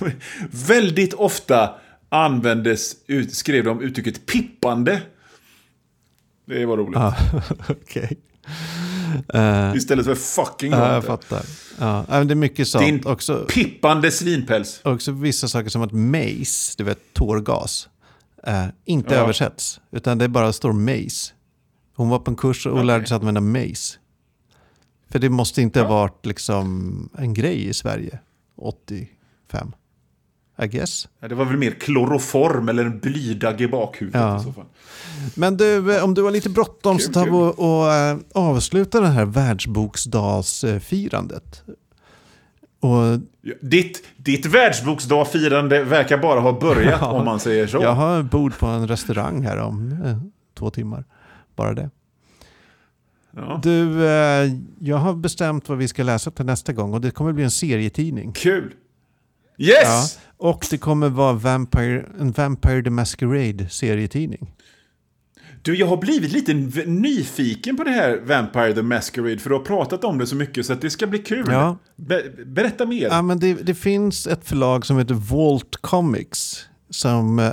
Väldigt ofta användes, ut, skrev de uttrycket pippande. Det var roligt. Ja, okej. Eh, Istället för fucking ja, jag fattar. Ja, det är mycket sånt. Din Också, pippande svinpäls. också vissa saker som att mace, du vet tårgas, eh, inte Ja. översätts. Utan det bara står mace. Hon var på en kurs och Okej. lärde sig att använda mace. För det måste inte ha varit liksom en grej i Sverige 85. I guess. Ja, Det var väl mer kloroform eller en blydagg i bakhuvudet Ja. i så fall. Men du, eh, om du har lite bråttom så tar vi och, och eh, avslutar det här världsboksdagsfirandet. Och Ditt, ditt världsboksdagfirande verkar bara ha börjat Ja. om man säger så. jag har bord på en restaurang här om eh, två timmar. Bara det. Ja. Du, eh, jag har bestämt vad vi ska läsa till nästa gång och det kommer bli en serietidning. Kul! Yes! Ja, och det kommer vara Vampire, en Vampire the Masquerade serietidning. Du, jag har blivit lite nyfiken på det här Vampire the Masquerade för du har pratat om det så mycket så att det ska bli kul. Ja. Be berätta mer. Ja, men det, det finns ett förlag som heter Vault Comics som eh,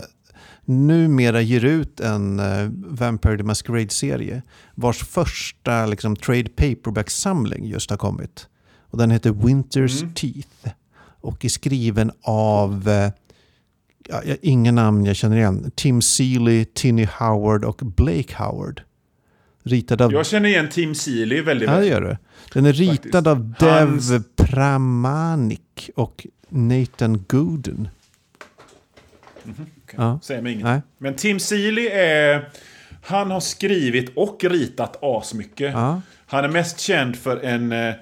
numera ger ut en eh, Vampire the Masquerade-serie vars första liksom, trade paperback-samling just har kommit. Och den heter Winter's Teeth och är skriven av eh, ja, inga namn jag känner igen. Tim Seeley, Tinny Howard och Blake Howard. Ritad av Jag känner igen Team Seeley väldigt Ja, det väl. gör du. Den är ritad Faktiskt. av Dev Hans- Pramanik och Nathan Gooden. Okay. Ja. Säger mig inget. Nej. Men Tim Seeley är... Han har skrivit och ritat asmycket. Ja. Han är mest känd för en eh,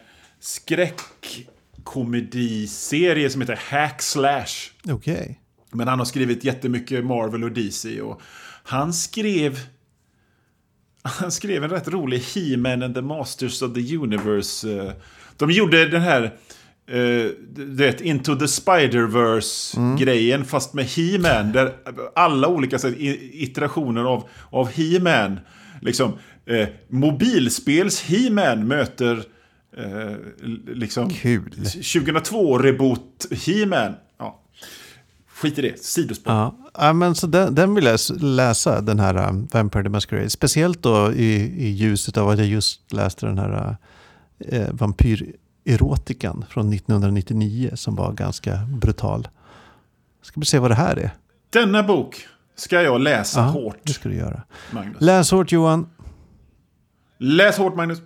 skräckkomediserie som heter Hack Slash. Okej. Men han har skrivit jättemycket Marvel och DC. Och han skrev... Han skrev en rätt rolig He-Man and the Masters of the Universe. eh, De gjorde den här... Uh, det, Into the Spider-Verse-grejen fast med He-Man. Där alla olika så, iterationer av, av He-Man. Liksom, eh, mobilspels He-Man möter... eh, liksom, Kul. 2002-reboot He-Man. Ja. Skit i det, sidospår. Ja. ja, men så den, den vill jag läsa, den här um, Vampire the Masquerade. Speciellt då i, i ljuset av att jag just läste den här uh, vampyrerotikan från 1999 som var ganska brutal. Ska vi se vad det här är? Denna bok ska jag läsa Ja, hårt, det ska du göra. Magnus. Läs hårt Johan. Läs hårt, Magnus.